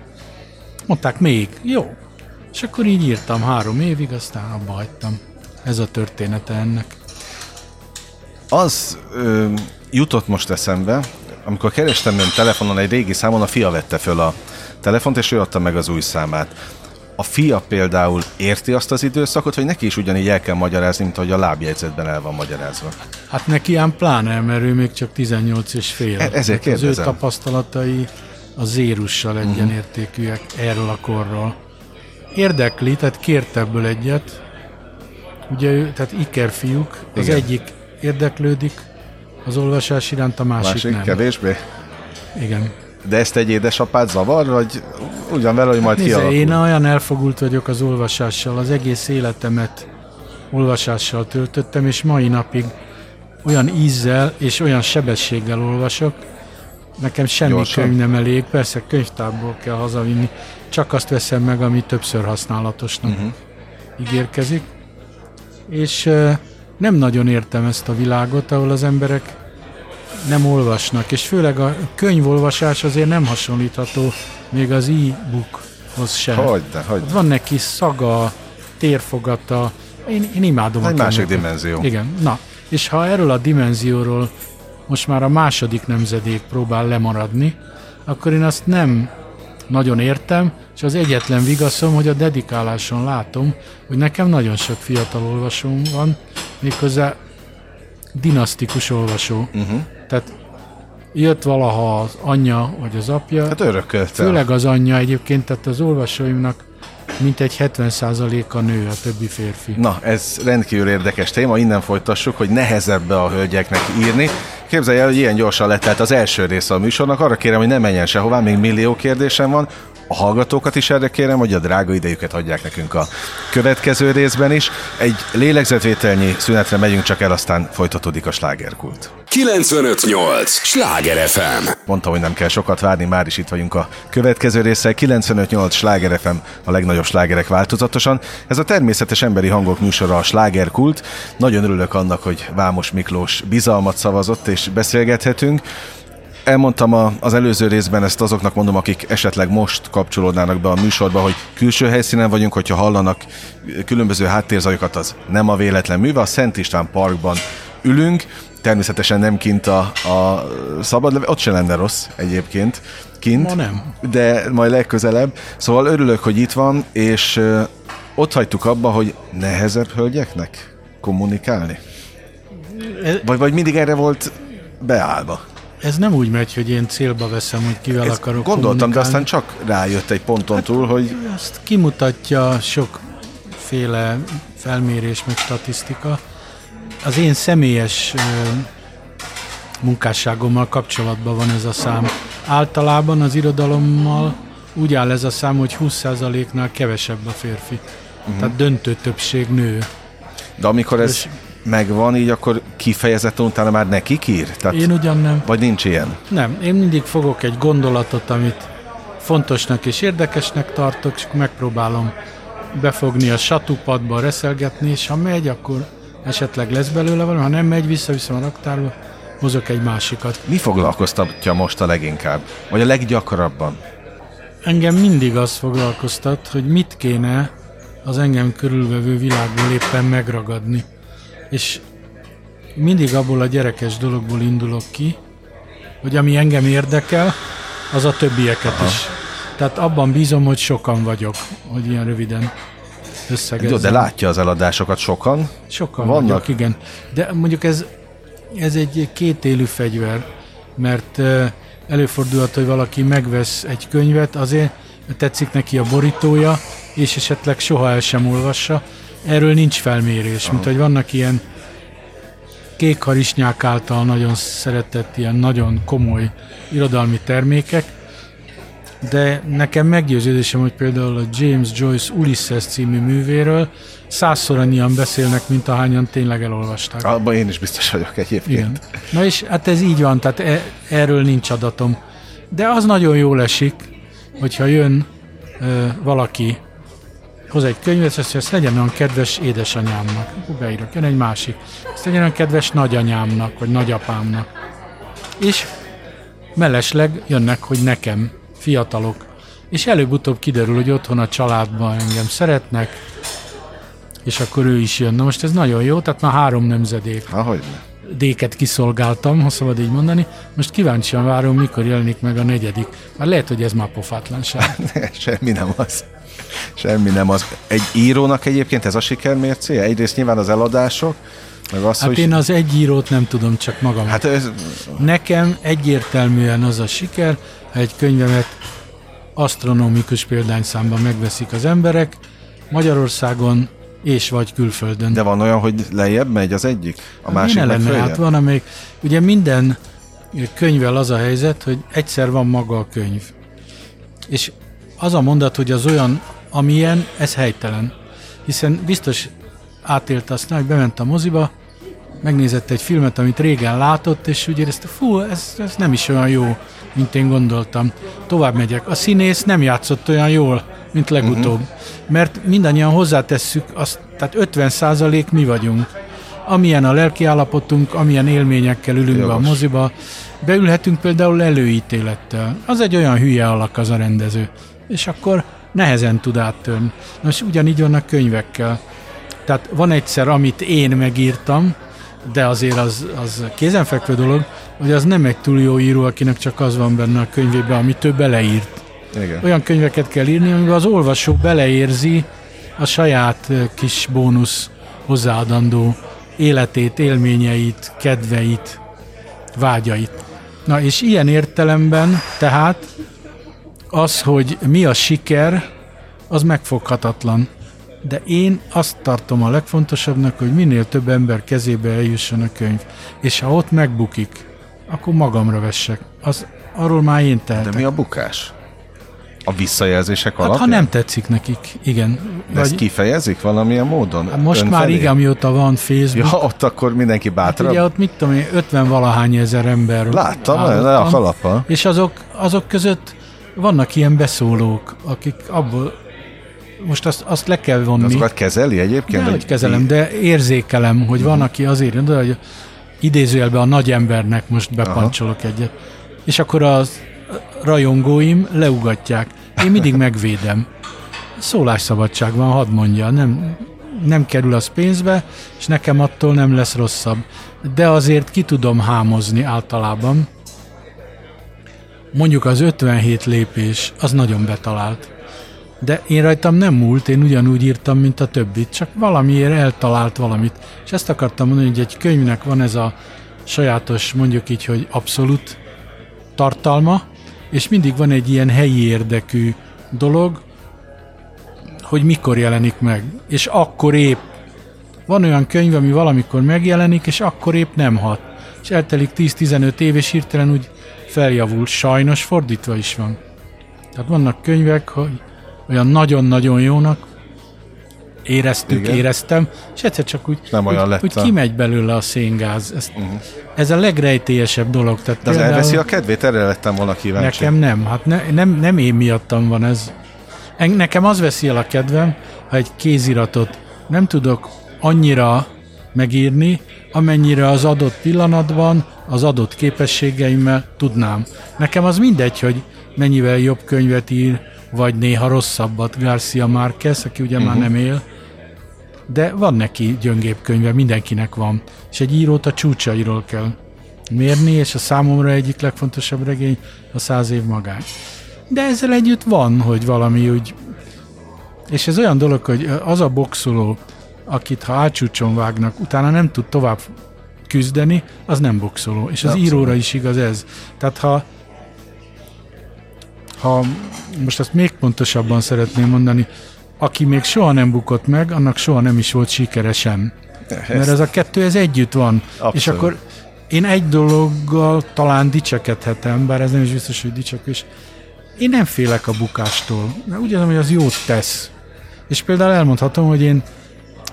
Mondták még, jó, és akkor így írtam három évig, aztán abba hagytam. Ez a története ennek. Az ö, jutott most eszembe, amikor kerestem ön telefonon egy régi számon, a fia vette föl a telefont, és ő adta meg az új számát. A fia például érti azt az időszakot, hogy neki is ugyanígy el kell magyarázni, mint ahogy a lábjegyzetben el van magyarázva? Hát neki ám pláne, mert ő még csak 18 és fél. E- ezért kérdezem. Az ő tapasztalatai a zérussal mhm. egyenértékűek erről a korról érdekli, tehát kért ebből egyet. Ugye ő, tehát Iker fiúk, az Igen. egyik érdeklődik az olvasás iránt, a másik, másik nem. kevésbé? Igen. De ezt egy édesapád zavar, vagy ugyan vele, hogy majd Nézze, kialakul? én olyan elfogult vagyok az olvasással, az egész életemet olvasással töltöttem, és mai napig olyan ízzel és olyan sebességgel olvasok, nekem semmi Gyorsan? könyv nem elég, persze könyvtárból kell hazavinni, csak azt veszem meg, ami többször használatosnak uh-huh. ígérkezik. És uh, nem nagyon értem ezt a világot, ahol az emberek nem olvasnak, és főleg a könyvolvasás azért nem hasonlítható még az e-bookhoz sem. Hogy, de, hogy. Van neki szaga, térfogata, én, én imádom Egy másik dimenzió. Igen, na, és ha erről a dimenzióról most már a második nemzedék próbál lemaradni, akkor én azt nem nagyon értem, és az egyetlen vigaszom, hogy a dedikáláson látom, hogy nekem nagyon sok fiatal olvasóm van, méghozzá dinasztikus olvasó. Uh-huh. Tehát jött valaha az anyja vagy az apja, Hát örökölte. Főleg az anyja egyébként, tehát az olvasóimnak mintegy 70%-a nő, a többi férfi. Na, ez rendkívül érdekes téma, innen folytassuk, hogy nehezebb a hölgyeknek írni. Képzelj el, hogy ilyen gyorsan letelt az első része a műsornak. Arra kérem, hogy ne menjen sehová, még millió kérdésem van. A hallgatókat is erre kérem, hogy a drága idejüket adják nekünk a következő részben is. Egy lélegzetvételnyi szünetre megyünk csak el, aztán folytatódik a slágerkult. 958! Sláger FM! Mondta, hogy nem kell sokat várni, már is itt vagyunk a következő résszel. 95.8 Sláger FM, a legnagyobb slágerek változatosan. Ez a természetes emberi hangok műsora a slágerkult. Nagyon örülök annak, hogy Vámos Miklós bizalmat szavazott, és beszélgethetünk. Elmondtam a, az előző részben, ezt azoknak mondom, akik esetleg most kapcsolódnának be a műsorba, hogy külső helyszínen vagyunk, hogyha hallanak különböző háttérzajokat, az nem a véletlen műve. A Szent István Parkban ülünk, természetesen nem kint a, a szabad leve, ott se lenne rossz egyébként kint, Ma nem. de majd legközelebb. Szóval örülök, hogy itt van, és ott hagytuk abba, hogy nehezebb hölgyeknek kommunikálni. Vagy, vagy mindig erre volt beállva. Ez nem úgy megy, hogy én célba veszem, hogy kivel Ezt akarok gondoltam, de aztán csak rájött egy ponton túl, hogy Azt kimutatja sokféle felmérés, meg statisztika. Az én személyes munkásságommal kapcsolatban van ez a szám. Általában az irodalommal úgy áll ez a szám, hogy 20%-nál kevesebb a férfi. Uh-huh. Tehát döntő többség nő. de amikor ez És- megvan, így akkor kifejezetten utána már nekik ír? Tehát, Én ugyan nem. Vagy nincs ilyen? Nem, én mindig fogok egy gondolatot, amit fontosnak és érdekesnek tartok, és megpróbálom befogni a satupadba, reszelgetni, és ha megy, akkor esetleg lesz belőle valami, ha nem megy, visszaviszem a raktárba, hozok egy másikat. Mi foglalkoztatja most a leginkább? Vagy a leggyakrabban? Engem mindig az foglalkoztat, hogy mit kéne az engem körülvevő világból éppen megragadni. És mindig abból a gyerekes dologból indulok ki, hogy ami engem érdekel, az a többieket Aha. is. Tehát abban bízom, hogy sokan vagyok, hogy ilyen röviden összegezzem. Jó, de látja az eladásokat sokan. Sokan Vannak? Vagyok, igen. De mondjuk ez, ez egy kétélű fegyver, mert előfordulhat, hogy valaki megvesz egy könyvet, azért tetszik neki a borítója, és esetleg soha el sem olvassa. Erről nincs felmérés, mint hogy vannak ilyen kék harisnyák által nagyon szeretett, ilyen nagyon komoly irodalmi termékek, de nekem meggyőződésem, hogy például a James Joyce Ulysses című művéről százszor annyian beszélnek, mint ahányan tényleg elolvasták. Abban én is biztos vagyok egyébként. Igen. Na és hát ez így van, tehát e, erről nincs adatom. De az nagyon jól esik, hogyha jön ö, valaki, hoz egy könyvet, azt ezt legyen olyan kedves édesanyámnak. Beírok, jön egy másik. Ezt legyen olyan kedves nagyanyámnak, vagy nagyapámnak. És mellesleg jönnek, hogy nekem, fiatalok. És előbb-utóbb kiderül, hogy otthon a családban engem szeretnek, és akkor ő is jön. Na most ez nagyon jó, tehát már három nemzedék Ahogy? déket kiszolgáltam, ha szabad így mondani. Most kíváncsian várom, mikor jelenik meg a negyedik. Már lehet, hogy ez már pofátlanság. [laughs] Semmi nem az. Semmi nem az. Egy írónak egyébként ez a sikermércéje? Egyrészt nyilván az eladások, meg az, Hát hogy... én az egy írót nem tudom, csak magam. Hát ez, Nekem egyértelműen az a siker, ha egy könyvemet asztronómikus példányszámban megveszik az emberek, Magyarországon és vagy külföldön. de van olyan, hogy lejjebb megy az egyik? A Mi másik ne meg lenne? Hát van, amelyik, ugye minden könyvvel az a helyzet, hogy egyszer van maga a könyv. És az a mondat, hogy az olyan, amilyen, ez helytelen. Hiszen biztos átélt azt, hogy bement a moziba, megnézett egy filmet, amit régen látott, és úgy érezte, fú, ez, ez nem is olyan jó, mint én gondoltam. Tovább megyek. A színész nem játszott olyan jól, mint legutóbb. Uh-huh. Mert mindannyian hozzátesszük, azt, tehát 50 mi vagyunk. Amilyen a lelki állapotunk, amilyen élményekkel ülünk Jogos. be a moziba, beülhetünk például előítélettel. Az egy olyan hülye alak az a rendező. És akkor nehezen tud áttörni. Most ugyanígy van a könyvekkel. Tehát van egyszer, amit én megírtam, de azért az, az kézenfekvő dolog, hogy az nem egy túl jó író, akinek csak az van benne a könyvében, amit ő beleírt. Igen. Olyan könyveket kell írni, amiben az olvasó beleérzi a saját kis bónusz hozzáadandó életét, élményeit, kedveit, vágyait. Na és ilyen értelemben tehát az, hogy mi a siker, az megfoghatatlan. De én azt tartom a legfontosabbnak, hogy minél több ember kezébe eljusson a könyv. És ha ott megbukik, akkor magamra vessek. Az, arról már én tehetek. De mi a bukás? A visszajelzések hát, alapján? ha nem tetszik nekik, igen. De Vagy... ezt kifejezik valamilyen módon? Hát most már igen, mióta van Facebook. Ja, ott akkor mindenki bátrabb. Hát ugye ott mit tudom én, 50 valahány ezer ember Láttam, le a kalapa. És azok, azok között vannak ilyen beszólók, akik abból most azt, azt le kell vonni. De azokat kezeli egyébként? De, hogy kezelem, de érzékelem, hogy van, aki azért, de, hogy idézőjelben a nagy embernek most bepancsolok Aha. egyet. És akkor az rajongóim leugatják. Én mindig [laughs] megvédem. Szólásszabadság van, hadd mondja, nem, nem kerül az pénzbe, és nekem attól nem lesz rosszabb. De azért ki tudom hámozni általában. Mondjuk az 57 lépés, az nagyon betalált. De én rajtam nem múlt, én ugyanúgy írtam, mint a többit, csak valamiért eltalált valamit. És ezt akartam mondani, hogy egy könyvnek van ez a sajátos, mondjuk így, hogy abszolút tartalma, és mindig van egy ilyen helyi érdekű dolog, hogy mikor jelenik meg. És akkor épp van olyan könyv, ami valamikor megjelenik, és akkor épp nem hat. És eltelik 10-15 év, és hirtelen úgy feljavul. Sajnos fordítva is van. Tehát vannak könyvek, hogy olyan nagyon-nagyon jónak éreztük, Igen. éreztem, és egyszer csak úgy, nem olyan úgy, lett úgy a... kimegy belőle a széngáz. Ez, uh-huh. ez a legrejtélyesebb dolog. Tehát De az elveszi a kedvét, erre lettem volna kíváncsi. Nekem nem, hát ne, nem, nem én miattam van ez. Nekem az veszi el a kedvem, ha egy kéziratot nem tudok annyira megírni, amennyire az adott pillanatban, az adott képességeimmel tudnám. Nekem az mindegy, hogy mennyivel jobb könyvet ír, vagy néha rosszabbat Garcia Márquez, aki ugye uh-huh. már mhm. nem él, de van neki gyöngébb könyve, mindenkinek van. És egy írót a csúcsairól kell mérni, és a számomra egyik legfontosabb regény a száz év magány. De ezzel együtt van, hogy valami úgy... És ez olyan dolog, hogy az a boxoló, akit ha átsúcson vágnak, utána nem tud tovább küzdeni, az nem boxoló. És az Abszolút. íróra is igaz ez. Tehát ha ha most ezt még pontosabban szeretném mondani, aki még soha nem bukott meg, annak soha nem is volt sikere sem. Mert ez a kettő, ez együtt van. Abszolút. És akkor én egy dologgal talán dicsekedhetem, bár ez nem is biztos, hogy dicsek, én nem félek a bukástól, mert úgy hogy az jót tesz. És például elmondhatom, hogy én,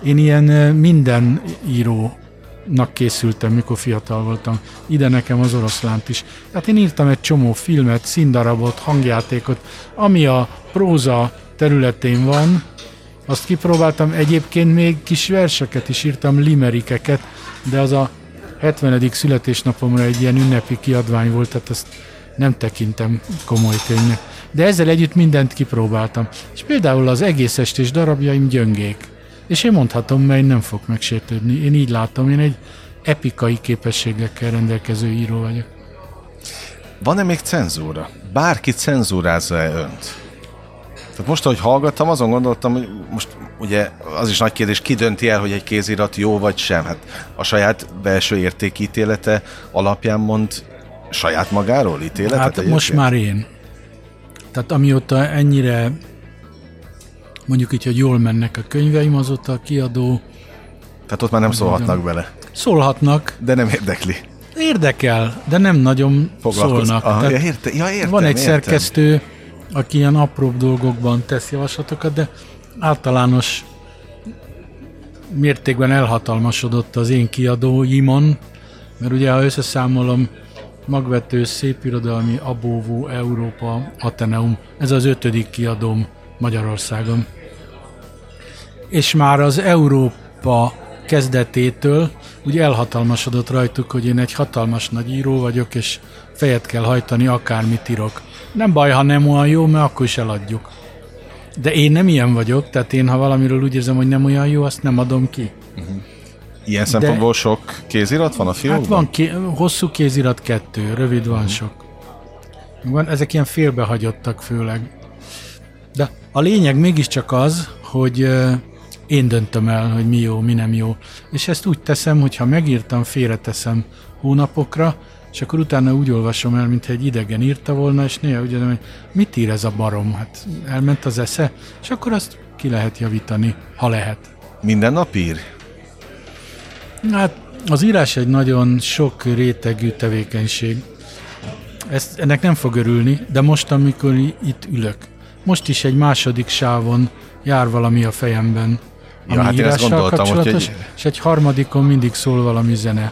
én ilyen minden író nak készültem, mikor fiatal voltam. Ide nekem az oroszlánt is. Hát én írtam egy csomó filmet, színdarabot, hangjátékot, ami a próza területén van, azt kipróbáltam, egyébként még kis verseket is írtam, limerikeket, de az a 70. születésnapomra egy ilyen ünnepi kiadvány volt, tehát ezt nem tekintem komoly könyvnek. De ezzel együtt mindent kipróbáltam. És például az egész estés darabjaim gyöngék. És én mondhatom, mert nem fog megsértődni. Én így látom, én egy epikai képességekkel rendelkező író vagyok. Van-e még cenzúra? Bárki cenzúrázza-e önt? Tehát most, ahogy hallgattam, azon gondoltam, hogy most ugye az is nagy kérdés, ki dönti el, hogy egy kézirat jó vagy sem? Hát a saját belső értékítélete alapján mond saját magáról ítéletet? Hát egyébként? most már én. Tehát amióta ennyire mondjuk így, hogy jól mennek a könyveim, azóta a kiadó... Tehát ott már nem szólhatnak bele. Szólhatnak. De nem érdekli. érdekel, de nem nagyon szólnak. Aha, Tehát ja, érte, ja, értem, van egy értem. szerkesztő, aki ilyen apróbb dolgokban tesz javaslatokat, de általános mértékben elhatalmasodott az én kiadóimon, mert ugye ha összeszámolom, magvető, szépirodalmi, abóvó, Európa, Ateneum, ez az ötödik kiadóm Magyarországon. És már az Európa kezdetétől úgy elhatalmasodott rajtuk, hogy én egy hatalmas nagy író vagyok, és fejet kell hajtani, akármit írok. Nem baj, ha nem olyan jó, mert akkor is eladjuk. De én nem ilyen vagyok, tehát én, ha valamiről úgy érzem, hogy nem olyan jó, azt nem adom ki. Ilyen szempontból sok kézirat van a fiókban? Hát van ké- hosszú kézirat kettő, rövid van sok. Van, ezek ilyen félbehagyottak főleg. De a lényeg mégiscsak az, hogy én döntöm el, hogy mi jó, mi nem jó. És ezt úgy teszem, hogy ha megírtam, félreteszem hónapokra, és akkor utána úgy olvasom el, mintha egy idegen írta volna, és néha úgy hogy mit ír ez a barom? Hát elment az esze, és akkor azt ki lehet javítani, ha lehet. Minden nap ír? Hát az írás egy nagyon sok rétegű tevékenység. Ezt, ennek nem fog örülni, de most, amikor itt ülök, most is egy második sávon jár valami a fejemben, ami Ja, hát én ezt írással gondoltam, hogy kapcsolatos, egy- és egy harmadikon mindig szól valami zene.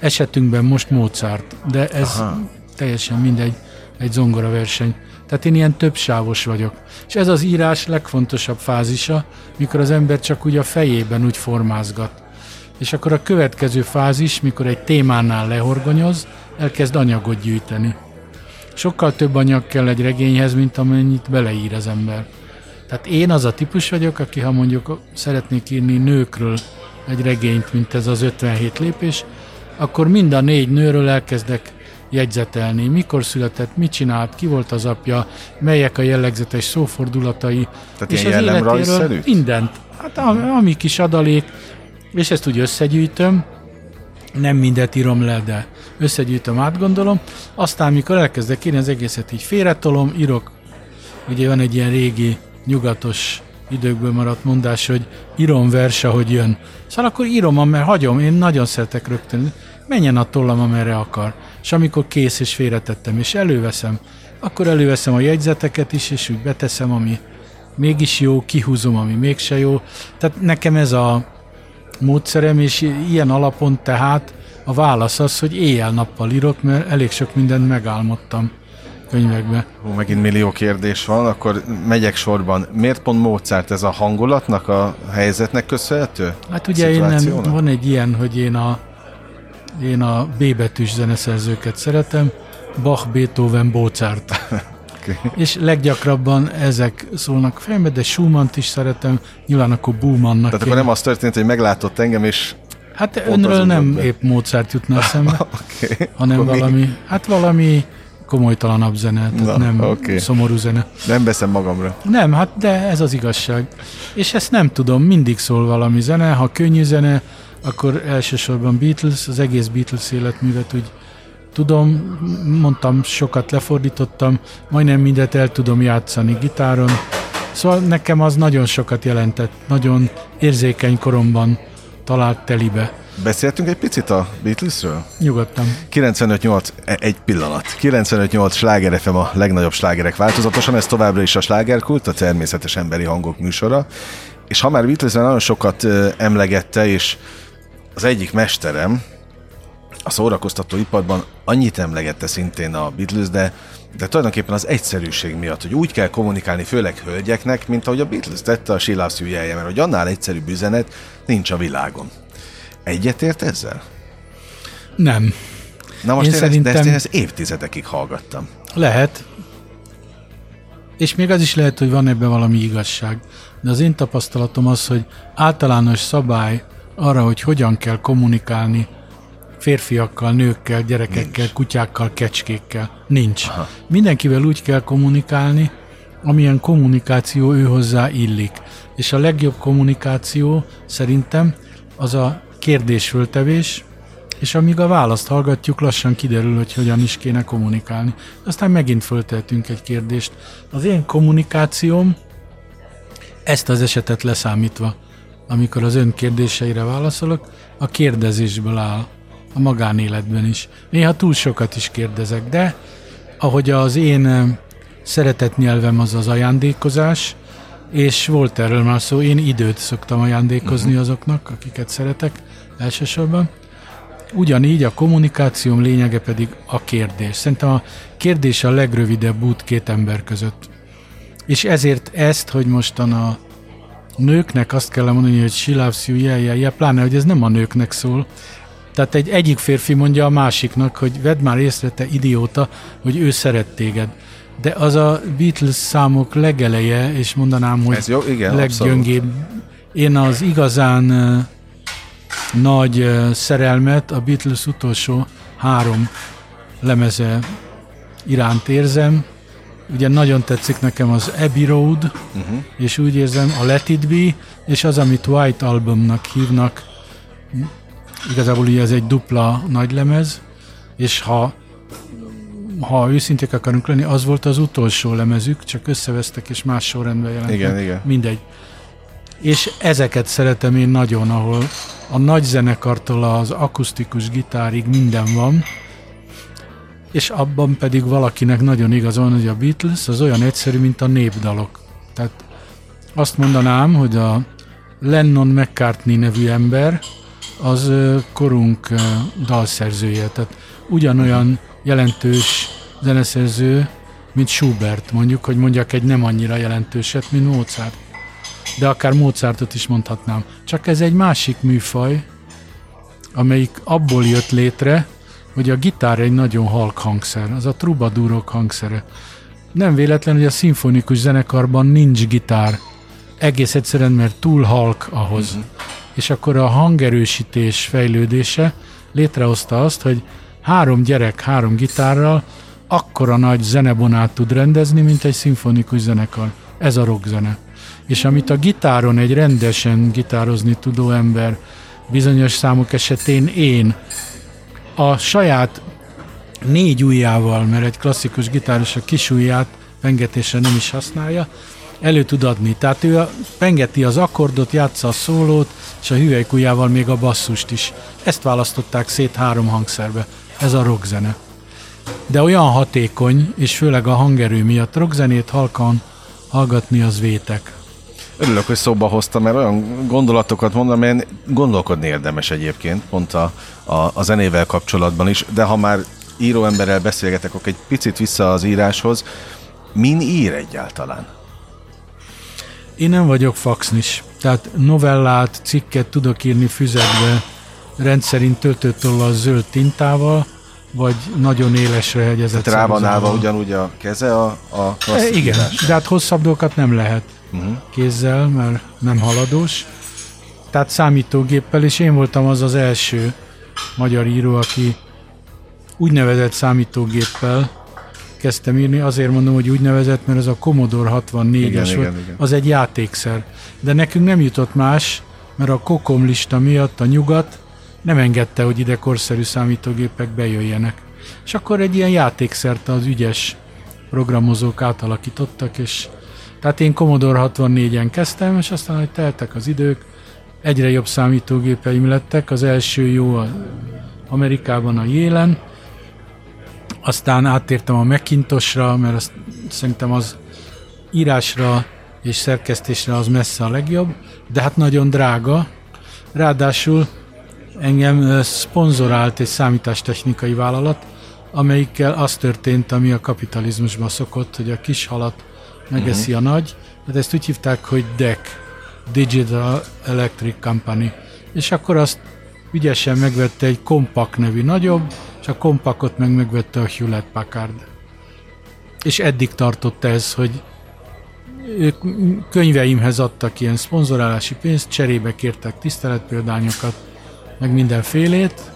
Esetünkben most Mozart, de ez Aha. teljesen mindegy, egy zongora verseny. Tehát én ilyen többsávos vagyok. És ez az írás legfontosabb fázisa, mikor az ember csak úgy a fejében úgy formázgat. És akkor a következő fázis, mikor egy témánál lehorgonyoz, elkezd anyagot gyűjteni. Sokkal több anyag kell egy regényhez, mint amennyit beleír az ember. Tehát én az a típus vagyok, aki ha mondjuk szeretnék írni nőkről egy regényt, mint ez az 57 lépés, akkor mind a négy nőről elkezdek jegyzetelni. Mikor született, mit csinált, ki volt az apja, melyek a jellegzetes szófordulatai. Tehát ilyen jellemrajzszerűt? mindent. Hát ami kis adalék, és ezt úgy összegyűjtöm, nem mindet írom le, de összegyűjtöm, átgondolom, aztán mikor elkezdek írni, az egészet így félretolom, írok, ugye van egy ilyen régi, nyugatos időkből maradt mondás, hogy írom vers, ahogy jön. Szóval akkor írom, mert hagyom, én nagyon szeretek rögtön, menjen a tollam, amerre akar. És amikor kész és félretettem, és előveszem, akkor előveszem a jegyzeteket is, és úgy beteszem, ami mégis jó, kihúzom, ami mégse jó. Tehát nekem ez a módszerem, és ilyen alapon tehát a válasz az, hogy éjjel-nappal írok, mert elég sok mindent megálmodtam könyvekbe. Hú, megint millió kérdés van, akkor megyek sorban. Miért pont Mozart ez a hangulatnak, a helyzetnek köszönhető? Hát ugye én nem, van egy ilyen, hogy én a, én a B betűs zeneszerzőket szeretem, Bach, Beethoven, Mozart. [laughs] Oké. És leggyakrabban ezek szólnak fejembe, de Schumann-t is szeretem, nyilván akkor Bumannnak Tehát akkor nem az történt, hogy meglátott engem, és Hát önről nem be. épp Mozart jutna eszembe, [laughs] okay, hanem akkor mi? valami, hát valami komolytalanabb zene, tehát Na, nem oké. szomorú zene. Nem veszem magamra. Nem, hát de ez az igazság. És ezt nem tudom, mindig szól valami zene, ha könnyű zene, akkor elsősorban Beatles, az egész Beatles életművet úgy tudom, mondtam, sokat lefordítottam, majdnem mindent el tudom játszani gitáron. Szóval nekem az nagyon sokat jelentett, nagyon érzékeny koromban talált telibe. Beszéltünk egy picit a Beatlesről? Nyugodtan. 95-8, e- egy pillanat. 95-8 sláger FM a legnagyobb slágerek változatosan, ez továbbra is a slágerkult, a természetes emberi hangok műsora. És ha már Beatlesben nagyon sokat emlegette, és az egyik mesterem a szórakoztató iparban annyit emlegette szintén a Beatles, de, de tulajdonképpen az egyszerűség miatt, hogy úgy kell kommunikálni, főleg hölgyeknek, mint ahogy a Beatles tette a Sheila szűjelje, mert hogy annál egyszerűbb üzenet nincs a világon. Egyetért ezzel? Nem. Na most Én én, szerintem... szerintem- de ezt én évtizedekig hallgattam. Lehet. És még az is lehet, hogy van ebben valami igazság. De az én tapasztalatom az, hogy általános szabály arra, hogy hogyan kell kommunikálni férfiakkal, nőkkel, gyerekekkel, nincs. kutyákkal, kecskékkel. Nincs. Aha. Mindenkivel úgy kell kommunikálni, amilyen kommunikáció ő hozzá illik. És a legjobb kommunikáció szerintem az a kérdésföltevés, és amíg a választ hallgatjuk, lassan kiderül, hogy hogyan is kéne kommunikálni. Aztán megint föltehetünk egy kérdést. Az én kommunikációm ezt az esetet leszámítva, amikor az ön kérdéseire válaszolok, a kérdezésből áll. A magánéletben is. Néha túl sokat is kérdezek, de ahogy az én szeretett nyelvem az az ajándékozás, és volt erről már szó, én időt szoktam ajándékozni uh-huh. azoknak, akiket szeretek elsősorban. Ugyanígy a kommunikációm lényege pedig a kérdés. Szerintem a kérdés a legrövidebb út két ember között. És ezért ezt, hogy mostan a nőknek azt kell mondani, hogy she loves you, yeah, yeah, yeah, pláne, hogy ez nem a nőknek szól. Tehát egy egyik férfi mondja a másiknak, hogy vedd már észre, te idióta, hogy ő szeret téged. De az a Beatles számok legeleje, és mondanám, hogy Ez jó, igen, leggyöngébb. Én az igazán uh, nagy uh, szerelmet a Beatles utolsó három lemeze iránt érzem. Ugye nagyon tetszik nekem az Abbey Road, uh-huh. és úgy érzem a Let It Be, és az, amit White Albumnak hívnak, igazából ugye ez egy dupla nagy lemez, és ha ha őszinték akarunk lenni, az volt az utolsó lemezük, csak összevesztek és más sorrendben jelentek. Igen, igen. Mindegy. És ezeket szeretem én nagyon, ahol a nagy zenekartól az akusztikus gitárig minden van, és abban pedig valakinek nagyon igaz van, hogy a Beatles az olyan egyszerű, mint a népdalok. Tehát azt mondanám, hogy a Lennon McCartney nevű ember az korunk dalszerzője, tehát ugyanolyan jelentős zeneszerző, mint Schubert, mondjuk, hogy mondjak egy nem annyira jelentőset, mint Mozart. De akár Mozartot is mondhatnám. Csak ez egy másik műfaj, amelyik abból jött létre, hogy a gitár egy nagyon halk hangszer, az a trubadúrok hangszere. Nem véletlen, hogy a szimfonikus zenekarban nincs gitár. Egész egyszerűen, mert túl halk ahhoz. Uh-huh. És akkor a hangerősítés fejlődése létrehozta azt, hogy három gyerek három gitárral akkora nagy zenebonát tud rendezni, mint egy szimfonikus zenekar. Ez a rockzene. És amit a gitáron egy rendesen gitározni tudó ember bizonyos számok esetén én a saját négy ujjával, mert egy klasszikus gitáros a kis ujját pengetésre nem is használja, elő tud adni. Tehát ő pengeti az akkordot, játsza a szólót, és a hüvelykujjával még a basszust is. Ezt választották szét három hangszerbe. Ez a rockzene. De olyan hatékony, és főleg a hangerő miatt rockzenét halkan hallgatni az vétek. Örülök, hogy szóba hoztam, mert olyan gondolatokat mondom, amelyen gondolkodni érdemes egyébként, pont a, a, a zenével kapcsolatban is, de ha már író emberrel beszélgetek, akkor egy picit vissza az íráshoz. Min ír egyáltalán? Én nem vagyok faxnis, tehát novellát, cikket tudok írni füzetbe, rendszerint töltőtollal zöld tintával, vagy nagyon élesre hegyezett. Tehát rá van állva ugyanúgy a keze a, a e, Igen, de hát hosszabb dolgokat nem lehet uh-huh. kézzel, mert nem haladós. Tehát számítógéppel, és én voltam az az első magyar író, aki úgynevezett számítógéppel kezdtem írni. Azért mondom, hogy úgynevezett, mert ez a Commodore 64-es volt. Igen, igen. Az egy játékszer. De nekünk nem jutott más, mert a Kokom lista miatt a nyugat nem engedte, hogy ide korszerű számítógépek bejöjjenek. És akkor egy ilyen játékszert az ügyes programozók átalakítottak, és tehát én Commodore 64-en kezdtem, és aztán, hogy teltek az idők, egyre jobb számítógépeim lettek. Az első jó a Amerikában a Jélen, aztán áttértem a Macintosra, mert azt, szerintem az írásra és szerkesztésre az messze a legjobb, de hát nagyon drága. Ráadásul engem szponzorált egy számítástechnikai vállalat, amelyikkel az történt, ami a kapitalizmusban szokott, hogy a kis halat megeszi uh-huh. a nagy, de ezt úgy hívták, hogy DEC, Digital Electric Company. És akkor azt ügyesen megvette egy Compaq nevű nagyobb, a Compaqot meg megvette a Hewlett Packard. És eddig tartott ez, hogy ők könyveimhez adtak ilyen szponzorálási pénzt, cserébe kértek tiszteletpéldányokat, meg mindenfélét,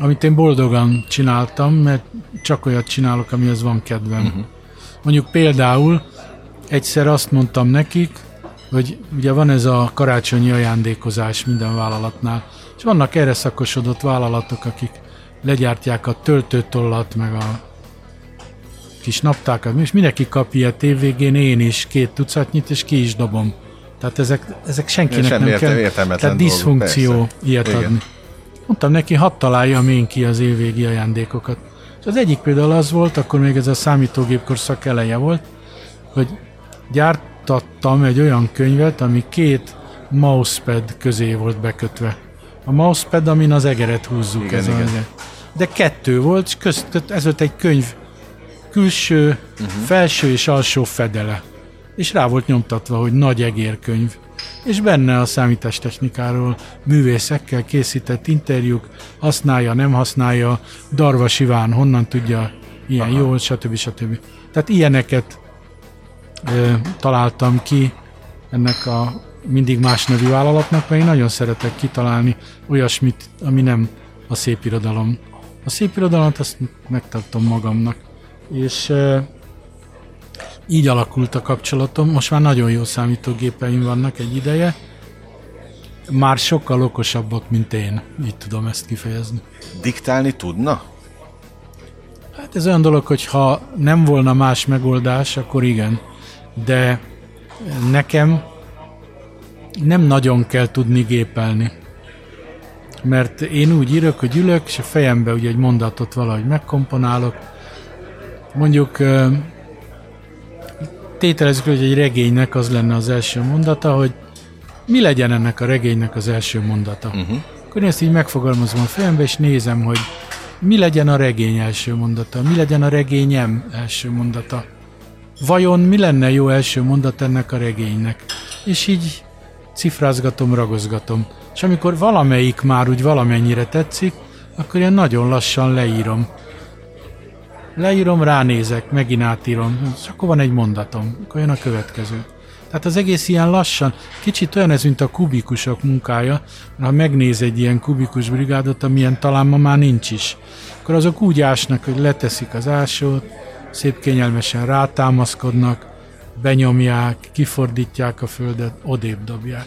amit én boldogan csináltam, mert csak olyat csinálok, amihez van kedvem. Uh-huh. Mondjuk például egyszer azt mondtam nekik, hogy ugye van ez a karácsonyi ajándékozás minden vállalatnál, és vannak erre szakosodott vállalatok, akik legyártják a töltőtollat, meg a kis naptákat, és mindenki kap ilyet évvégén, én is két tucatnyit, és ki is dobom. Tehát ezek, ezek senkinek nem értem, kell. Értelmetlen Tehát diszfunkció dolgok, ilyet Igen. adni. mondtam neki, hadd találjam én ki az évvégi ajándékokat. És az egyik például az volt, akkor még ez a számítógép korszak eleje volt, hogy gyártattam egy olyan könyvet, ami két mousepad közé volt bekötve. A mousepad, amin az egeret húzzuk. Igen, ez igen. A, de kettő volt, és közt, ez volt egy könyv külső, uh-huh. felső és alsó fedele. És rá volt nyomtatva, hogy nagy egérkönyv. És benne a számítástechnikáról művészekkel készített interjúk, használja, nem használja, Darvas Iván honnan tudja, ilyen Aha. jó, stb. stb. Tehát ilyeneket ö, találtam ki ennek a mindig más nevű vállalatnak, mert én nagyon szeretek kitalálni olyasmit, ami nem a szép irodalom. A szép irodalmat azt megtartom magamnak. És ö, így alakult a kapcsolatom. Most már nagyon jó számítógépeim vannak egy ideje. Már sokkal okosabbak, mint én. Így tudom ezt kifejezni. Diktálni tudna? Hát ez olyan dolog, hogy ha nem volna más megoldás, akkor igen. De nekem nem nagyon kell tudni gépelni. Mert én úgy írok, hogy ülök, és a fejembe ugye egy mondatot valahogy megkomponálok. Mondjuk tételezzük, hogy egy regénynek az lenne az első mondata, hogy mi legyen ennek a regénynek az első mondata. Uh-huh. Akkor én ezt így megfogalmazom a fejembe, és nézem, hogy mi legyen a regény első mondata, mi legyen a regényem első mondata. Vajon mi lenne jó első mondat ennek a regénynek? És így cifrázgatom, ragozgatom. És amikor valamelyik már úgy valamennyire tetszik, akkor én nagyon lassan leírom. Leírom, ránézek, megint átírom, és akkor van egy mondatom, akkor jön a következő. Tehát az egész ilyen lassan, kicsit olyan ez, mint a kubikusok munkája, ha megnéz egy ilyen kubikus brigádot, amilyen talán ma már nincs is, akkor azok úgy ásnak, hogy leteszik az ásót, szép kényelmesen rátámaszkodnak, benyomják, kifordítják a földet, odébb dobják.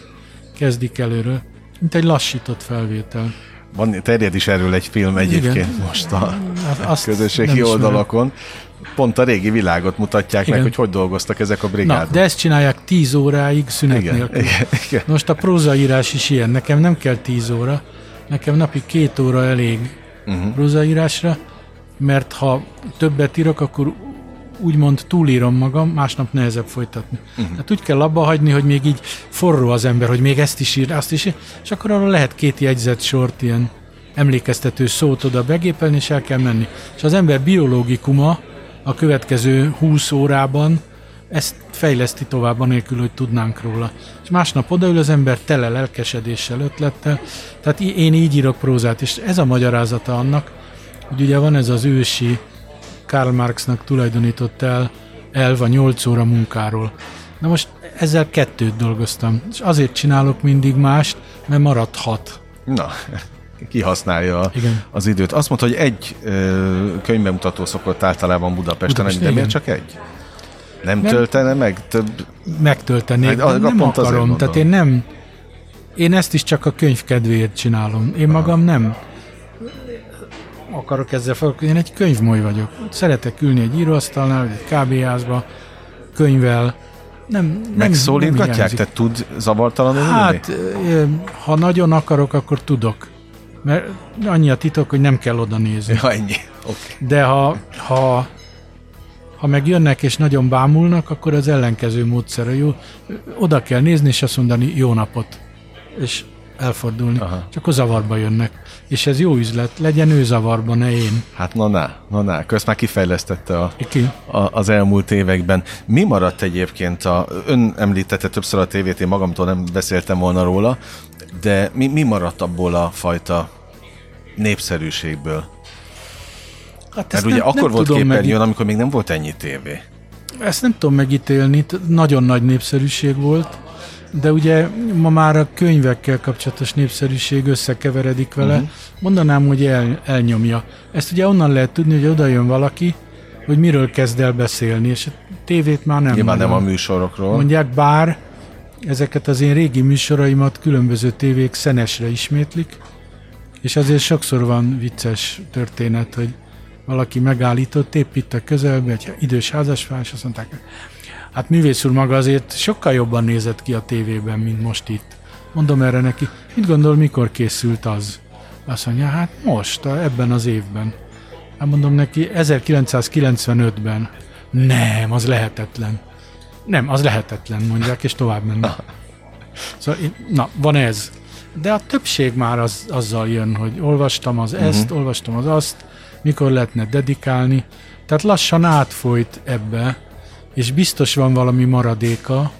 Kezdik előről, mint egy lassított felvétel. Van, terjed is erről egy film egyébként Igen. most a Hát közösségi ismerem. oldalakon. Pont a régi világot mutatják Igen. meg, hogy hogy dolgoztak ezek a Na, brigádok. de ezt csinálják 10 óráig szünet igen, nélkül. igen, igen. Most a prózaírás is ilyen. Nekem nem kell 10 óra, nekem napi két óra elég uh-huh. prózaírásra, mert ha többet írok, akkor úgymond túlírom magam, másnap nehezebb folytatni. Uh-huh. Hát úgy kell abba hagyni, hogy még így forró az ember, hogy még ezt is ír, azt is ír, és akkor arra lehet két jegyzet sort, ilyen emlékeztető szót oda begépelni, és el kell menni. És az ember biológikuma a következő 20 órában ezt fejleszti tovább, anélkül, hogy tudnánk róla. És másnap odaül az ember tele lelkesedéssel, ötlettel. Tehát én így írok prózát, és ez a magyarázata annak, hogy ugye van ez az ősi Karl Marxnak tulajdonított el elv a 8 óra munkáról. Na most ezzel kettőt dolgoztam, és azért csinálok mindig mást, mert maradt hat. Na, kihasználja a- Igen. az időt. Azt mondta, hogy egy ö, könyvbemutató szokott általában Budapesten, Budapesten, de miért csak egy? Nem Nem. töltene meg több? megtöltenék, Hát, nem azért akarom. Tehát én nem, én ezt is csak a könyv kedvéért csinálom. Én magam nem akarok ezzel foglalkozni. Én egy könyvmoly vagyok. Szeretek ülni egy íróasztalnál, vagy egy kávéházba, könyvvel. Nem, nem, nem Megszólítgatják? hiányzik. Te tud zavartalanul ülni? Hát, ö, ha nagyon akarok, akkor tudok. Mert annyi a titok, hogy nem kell oda nézni. Ja, ennyi. Okay. De ha, ha, ha meg jönnek és nagyon bámulnak, akkor az ellenkező módszer jó. Oda kell nézni és azt mondani jó napot. És elfordulni. Aha. Csak a zavarba jönnek. És ez jó üzlet. Legyen ő zavarba, ne én. Hát na, na, na, na. Közt már kifejlesztette a, Ki? a, az elmúlt években. Mi maradt egyébként a, ön említette többször a tévét, én magamtól nem beszéltem volna róla, de mi, mi maradt abból a fajta népszerűségből? Hát Mert ugye nem, akkor nem volt képernyőn, amikor még nem volt ennyi tévé. Ezt nem tudom megítélni, nagyon nagy népszerűség volt, de ugye ma már a könyvekkel kapcsolatos népszerűség összekeveredik vele. Uh-huh. Mondanám, hogy el, elnyomja. Ezt ugye onnan lehet tudni, hogy oda jön valaki, hogy miről kezd el beszélni, és a tévét már nem Nyilván nem a műsorokról. Mondják, bár ezeket az én régi műsoraimat különböző tévék szenesre ismétlik, és azért sokszor van vicces történet, hogy valaki megállított épp itt a közelben, egy idős házaspár, és azt mondták, hát művész úr maga azért sokkal jobban nézett ki a tévében, mint most itt. Mondom erre neki, mit gondol, mikor készült az? Azt mondja, hát most, ebben az évben. Hát mondom neki, 1995-ben. Nem, az lehetetlen. Nem, az lehetetlen, mondják, és tovább mennek. [laughs] Szóval, na, van ez. De a többség már az, azzal jön, hogy olvastam az ezt, uh-huh. olvastam az azt, mikor lehetne dedikálni. Tehát lassan átfolyt ebbe, és biztos van valami maradéka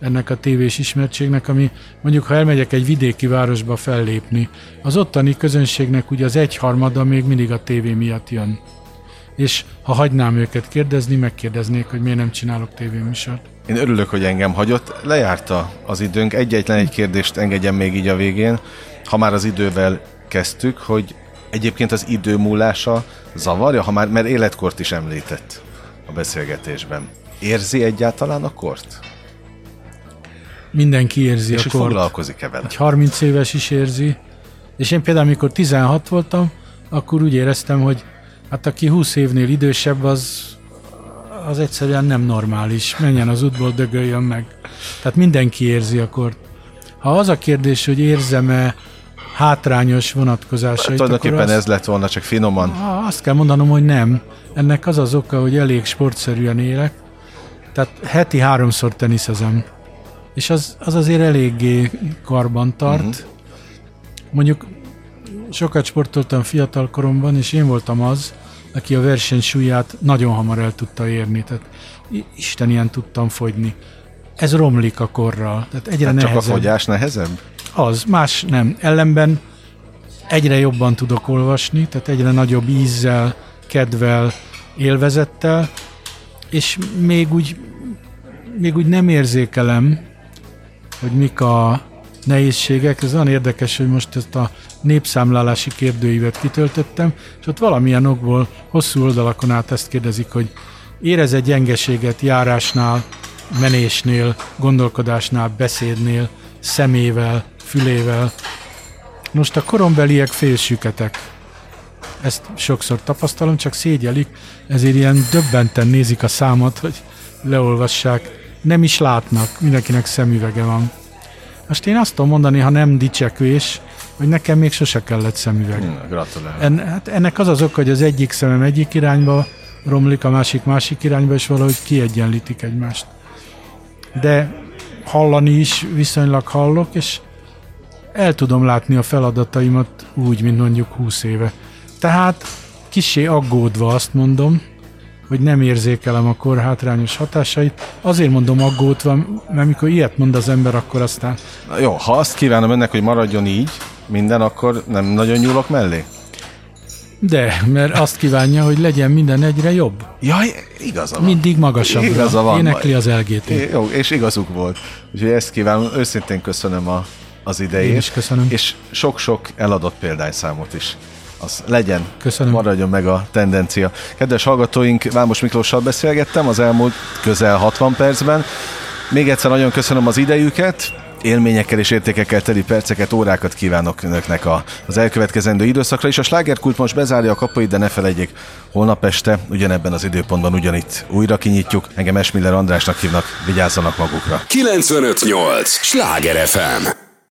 ennek a tévés ismertségnek, ami mondjuk, ha elmegyek egy vidéki városba fellépni, az ottani közönségnek ugye az egyharmada még mindig a tévé miatt jön. És ha hagynám őket kérdezni, megkérdeznék, hogy miért nem csinálok tévéműsort. Én örülök, hogy engem hagyott. Lejárta az időnk. Egyetlen egy kérdést engedjem még így a végén. Ha már az idővel kezdtük, hogy egyébként az idő múlása zavarja, ha már, mert életkort is említett a beszélgetésben. Érzi egyáltalán a kort? Mindenki érzi És a kort. foglalkozik-e vele? Egy 30 éves is érzi. És én például, amikor 16 voltam, akkor úgy éreztem, hogy hát aki 20 évnél idősebb, az, az egyszerűen nem normális. Menjen az útból, dögöljön meg. Tehát mindenki érzi a kort. Ha az a kérdés, hogy érzem-e hátrányos vonatkozásait, akkor Tulajdonképpen azt, ez lett volna, csak finoman. Azt kell mondanom, hogy nem. Ennek az az oka, hogy elég sportszerűen élek. Tehát heti háromszor teniszezem. És az, az azért eléggé karban tart. Mhm. Uh-huh. Mondjuk sokat sportoltam fiatal koromban, és én voltam az, aki a versenysúlyát nagyon hamar el tudta érni. Tehát Isten ilyen tudtam fogyni. Ez romlik a korral. Tehát egyre Hát csak a nehezebb. fogyás nehezebb? Az, más nem. Ellenben egyre jobban tudok olvasni, tehát egyre nagyobb ízzel, kedvel, élvezettel, és még úgy, még úgy nem érzékelem, hogy mik a nehézségek. Ez olyan érdekes, hogy most ezt a népszámlálási kérdőívet kitöltöttem, és ott valamilyen okból hosszú oldalakon át ezt kérdezik, hogy érez egy gyengeséget járásnál, menésnél, gondolkodásnál, beszédnél, szemével, fülével. Most a korombeliek félsüketek. Ezt sokszor tapasztalom, csak szégyelik, ezért ilyen döbbenten nézik a számot, hogy leolvassák. Nem is látnak, mindenkinek szemüvege van. Most én azt tudom mondani, ha nem dicsekvés, hogy nekem még sose kellett szemüveg. Gratulálok. En, hát ennek az az oka, hogy az egyik szemem egyik irányba romlik, a másik másik irányba, és valahogy kiegyenlítik egymást. De hallani is viszonylag hallok, és el tudom látni a feladataimat úgy, mint mondjuk 20 éve. Tehát kisé aggódva azt mondom, hogy nem érzékelem a kor hátrányos hatásait. Azért mondom aggódva, mert mikor ilyet mond az ember, akkor aztán Na jó, ha azt kívánom önnek, hogy maradjon így minden, akkor nem nagyon nyúlok mellé? de, mert azt kívánja, hogy legyen minden egyre jobb. Jaj, igaza van. Mindig magasabbra. Igaza van. Énekli az LGT. É, Jó, és igazuk volt. Úgyhogy ezt kívánom, őszintén köszönöm a, az idejét. Én is köszönöm. És sok-sok eladott példányszámot is. Az legyen, Köszönöm. maradjon meg a tendencia. Kedves hallgatóink, Vámos Miklóssal beszélgettem az elmúlt közel 60 percben. Még egyszer nagyon köszönöm az idejüket, élményekkel és értékekkel teli perceket, órákat kívánok önöknek a, az elkövetkezendő időszakra, és a slágerkult most bezárja a kapuit, de ne felejtjék, holnap este ugyanebben az időpontban ugyanitt újra kinyitjuk. Engem Esmiller Andrásnak hívnak, vigyázzanak magukra. 958! Sláger FM!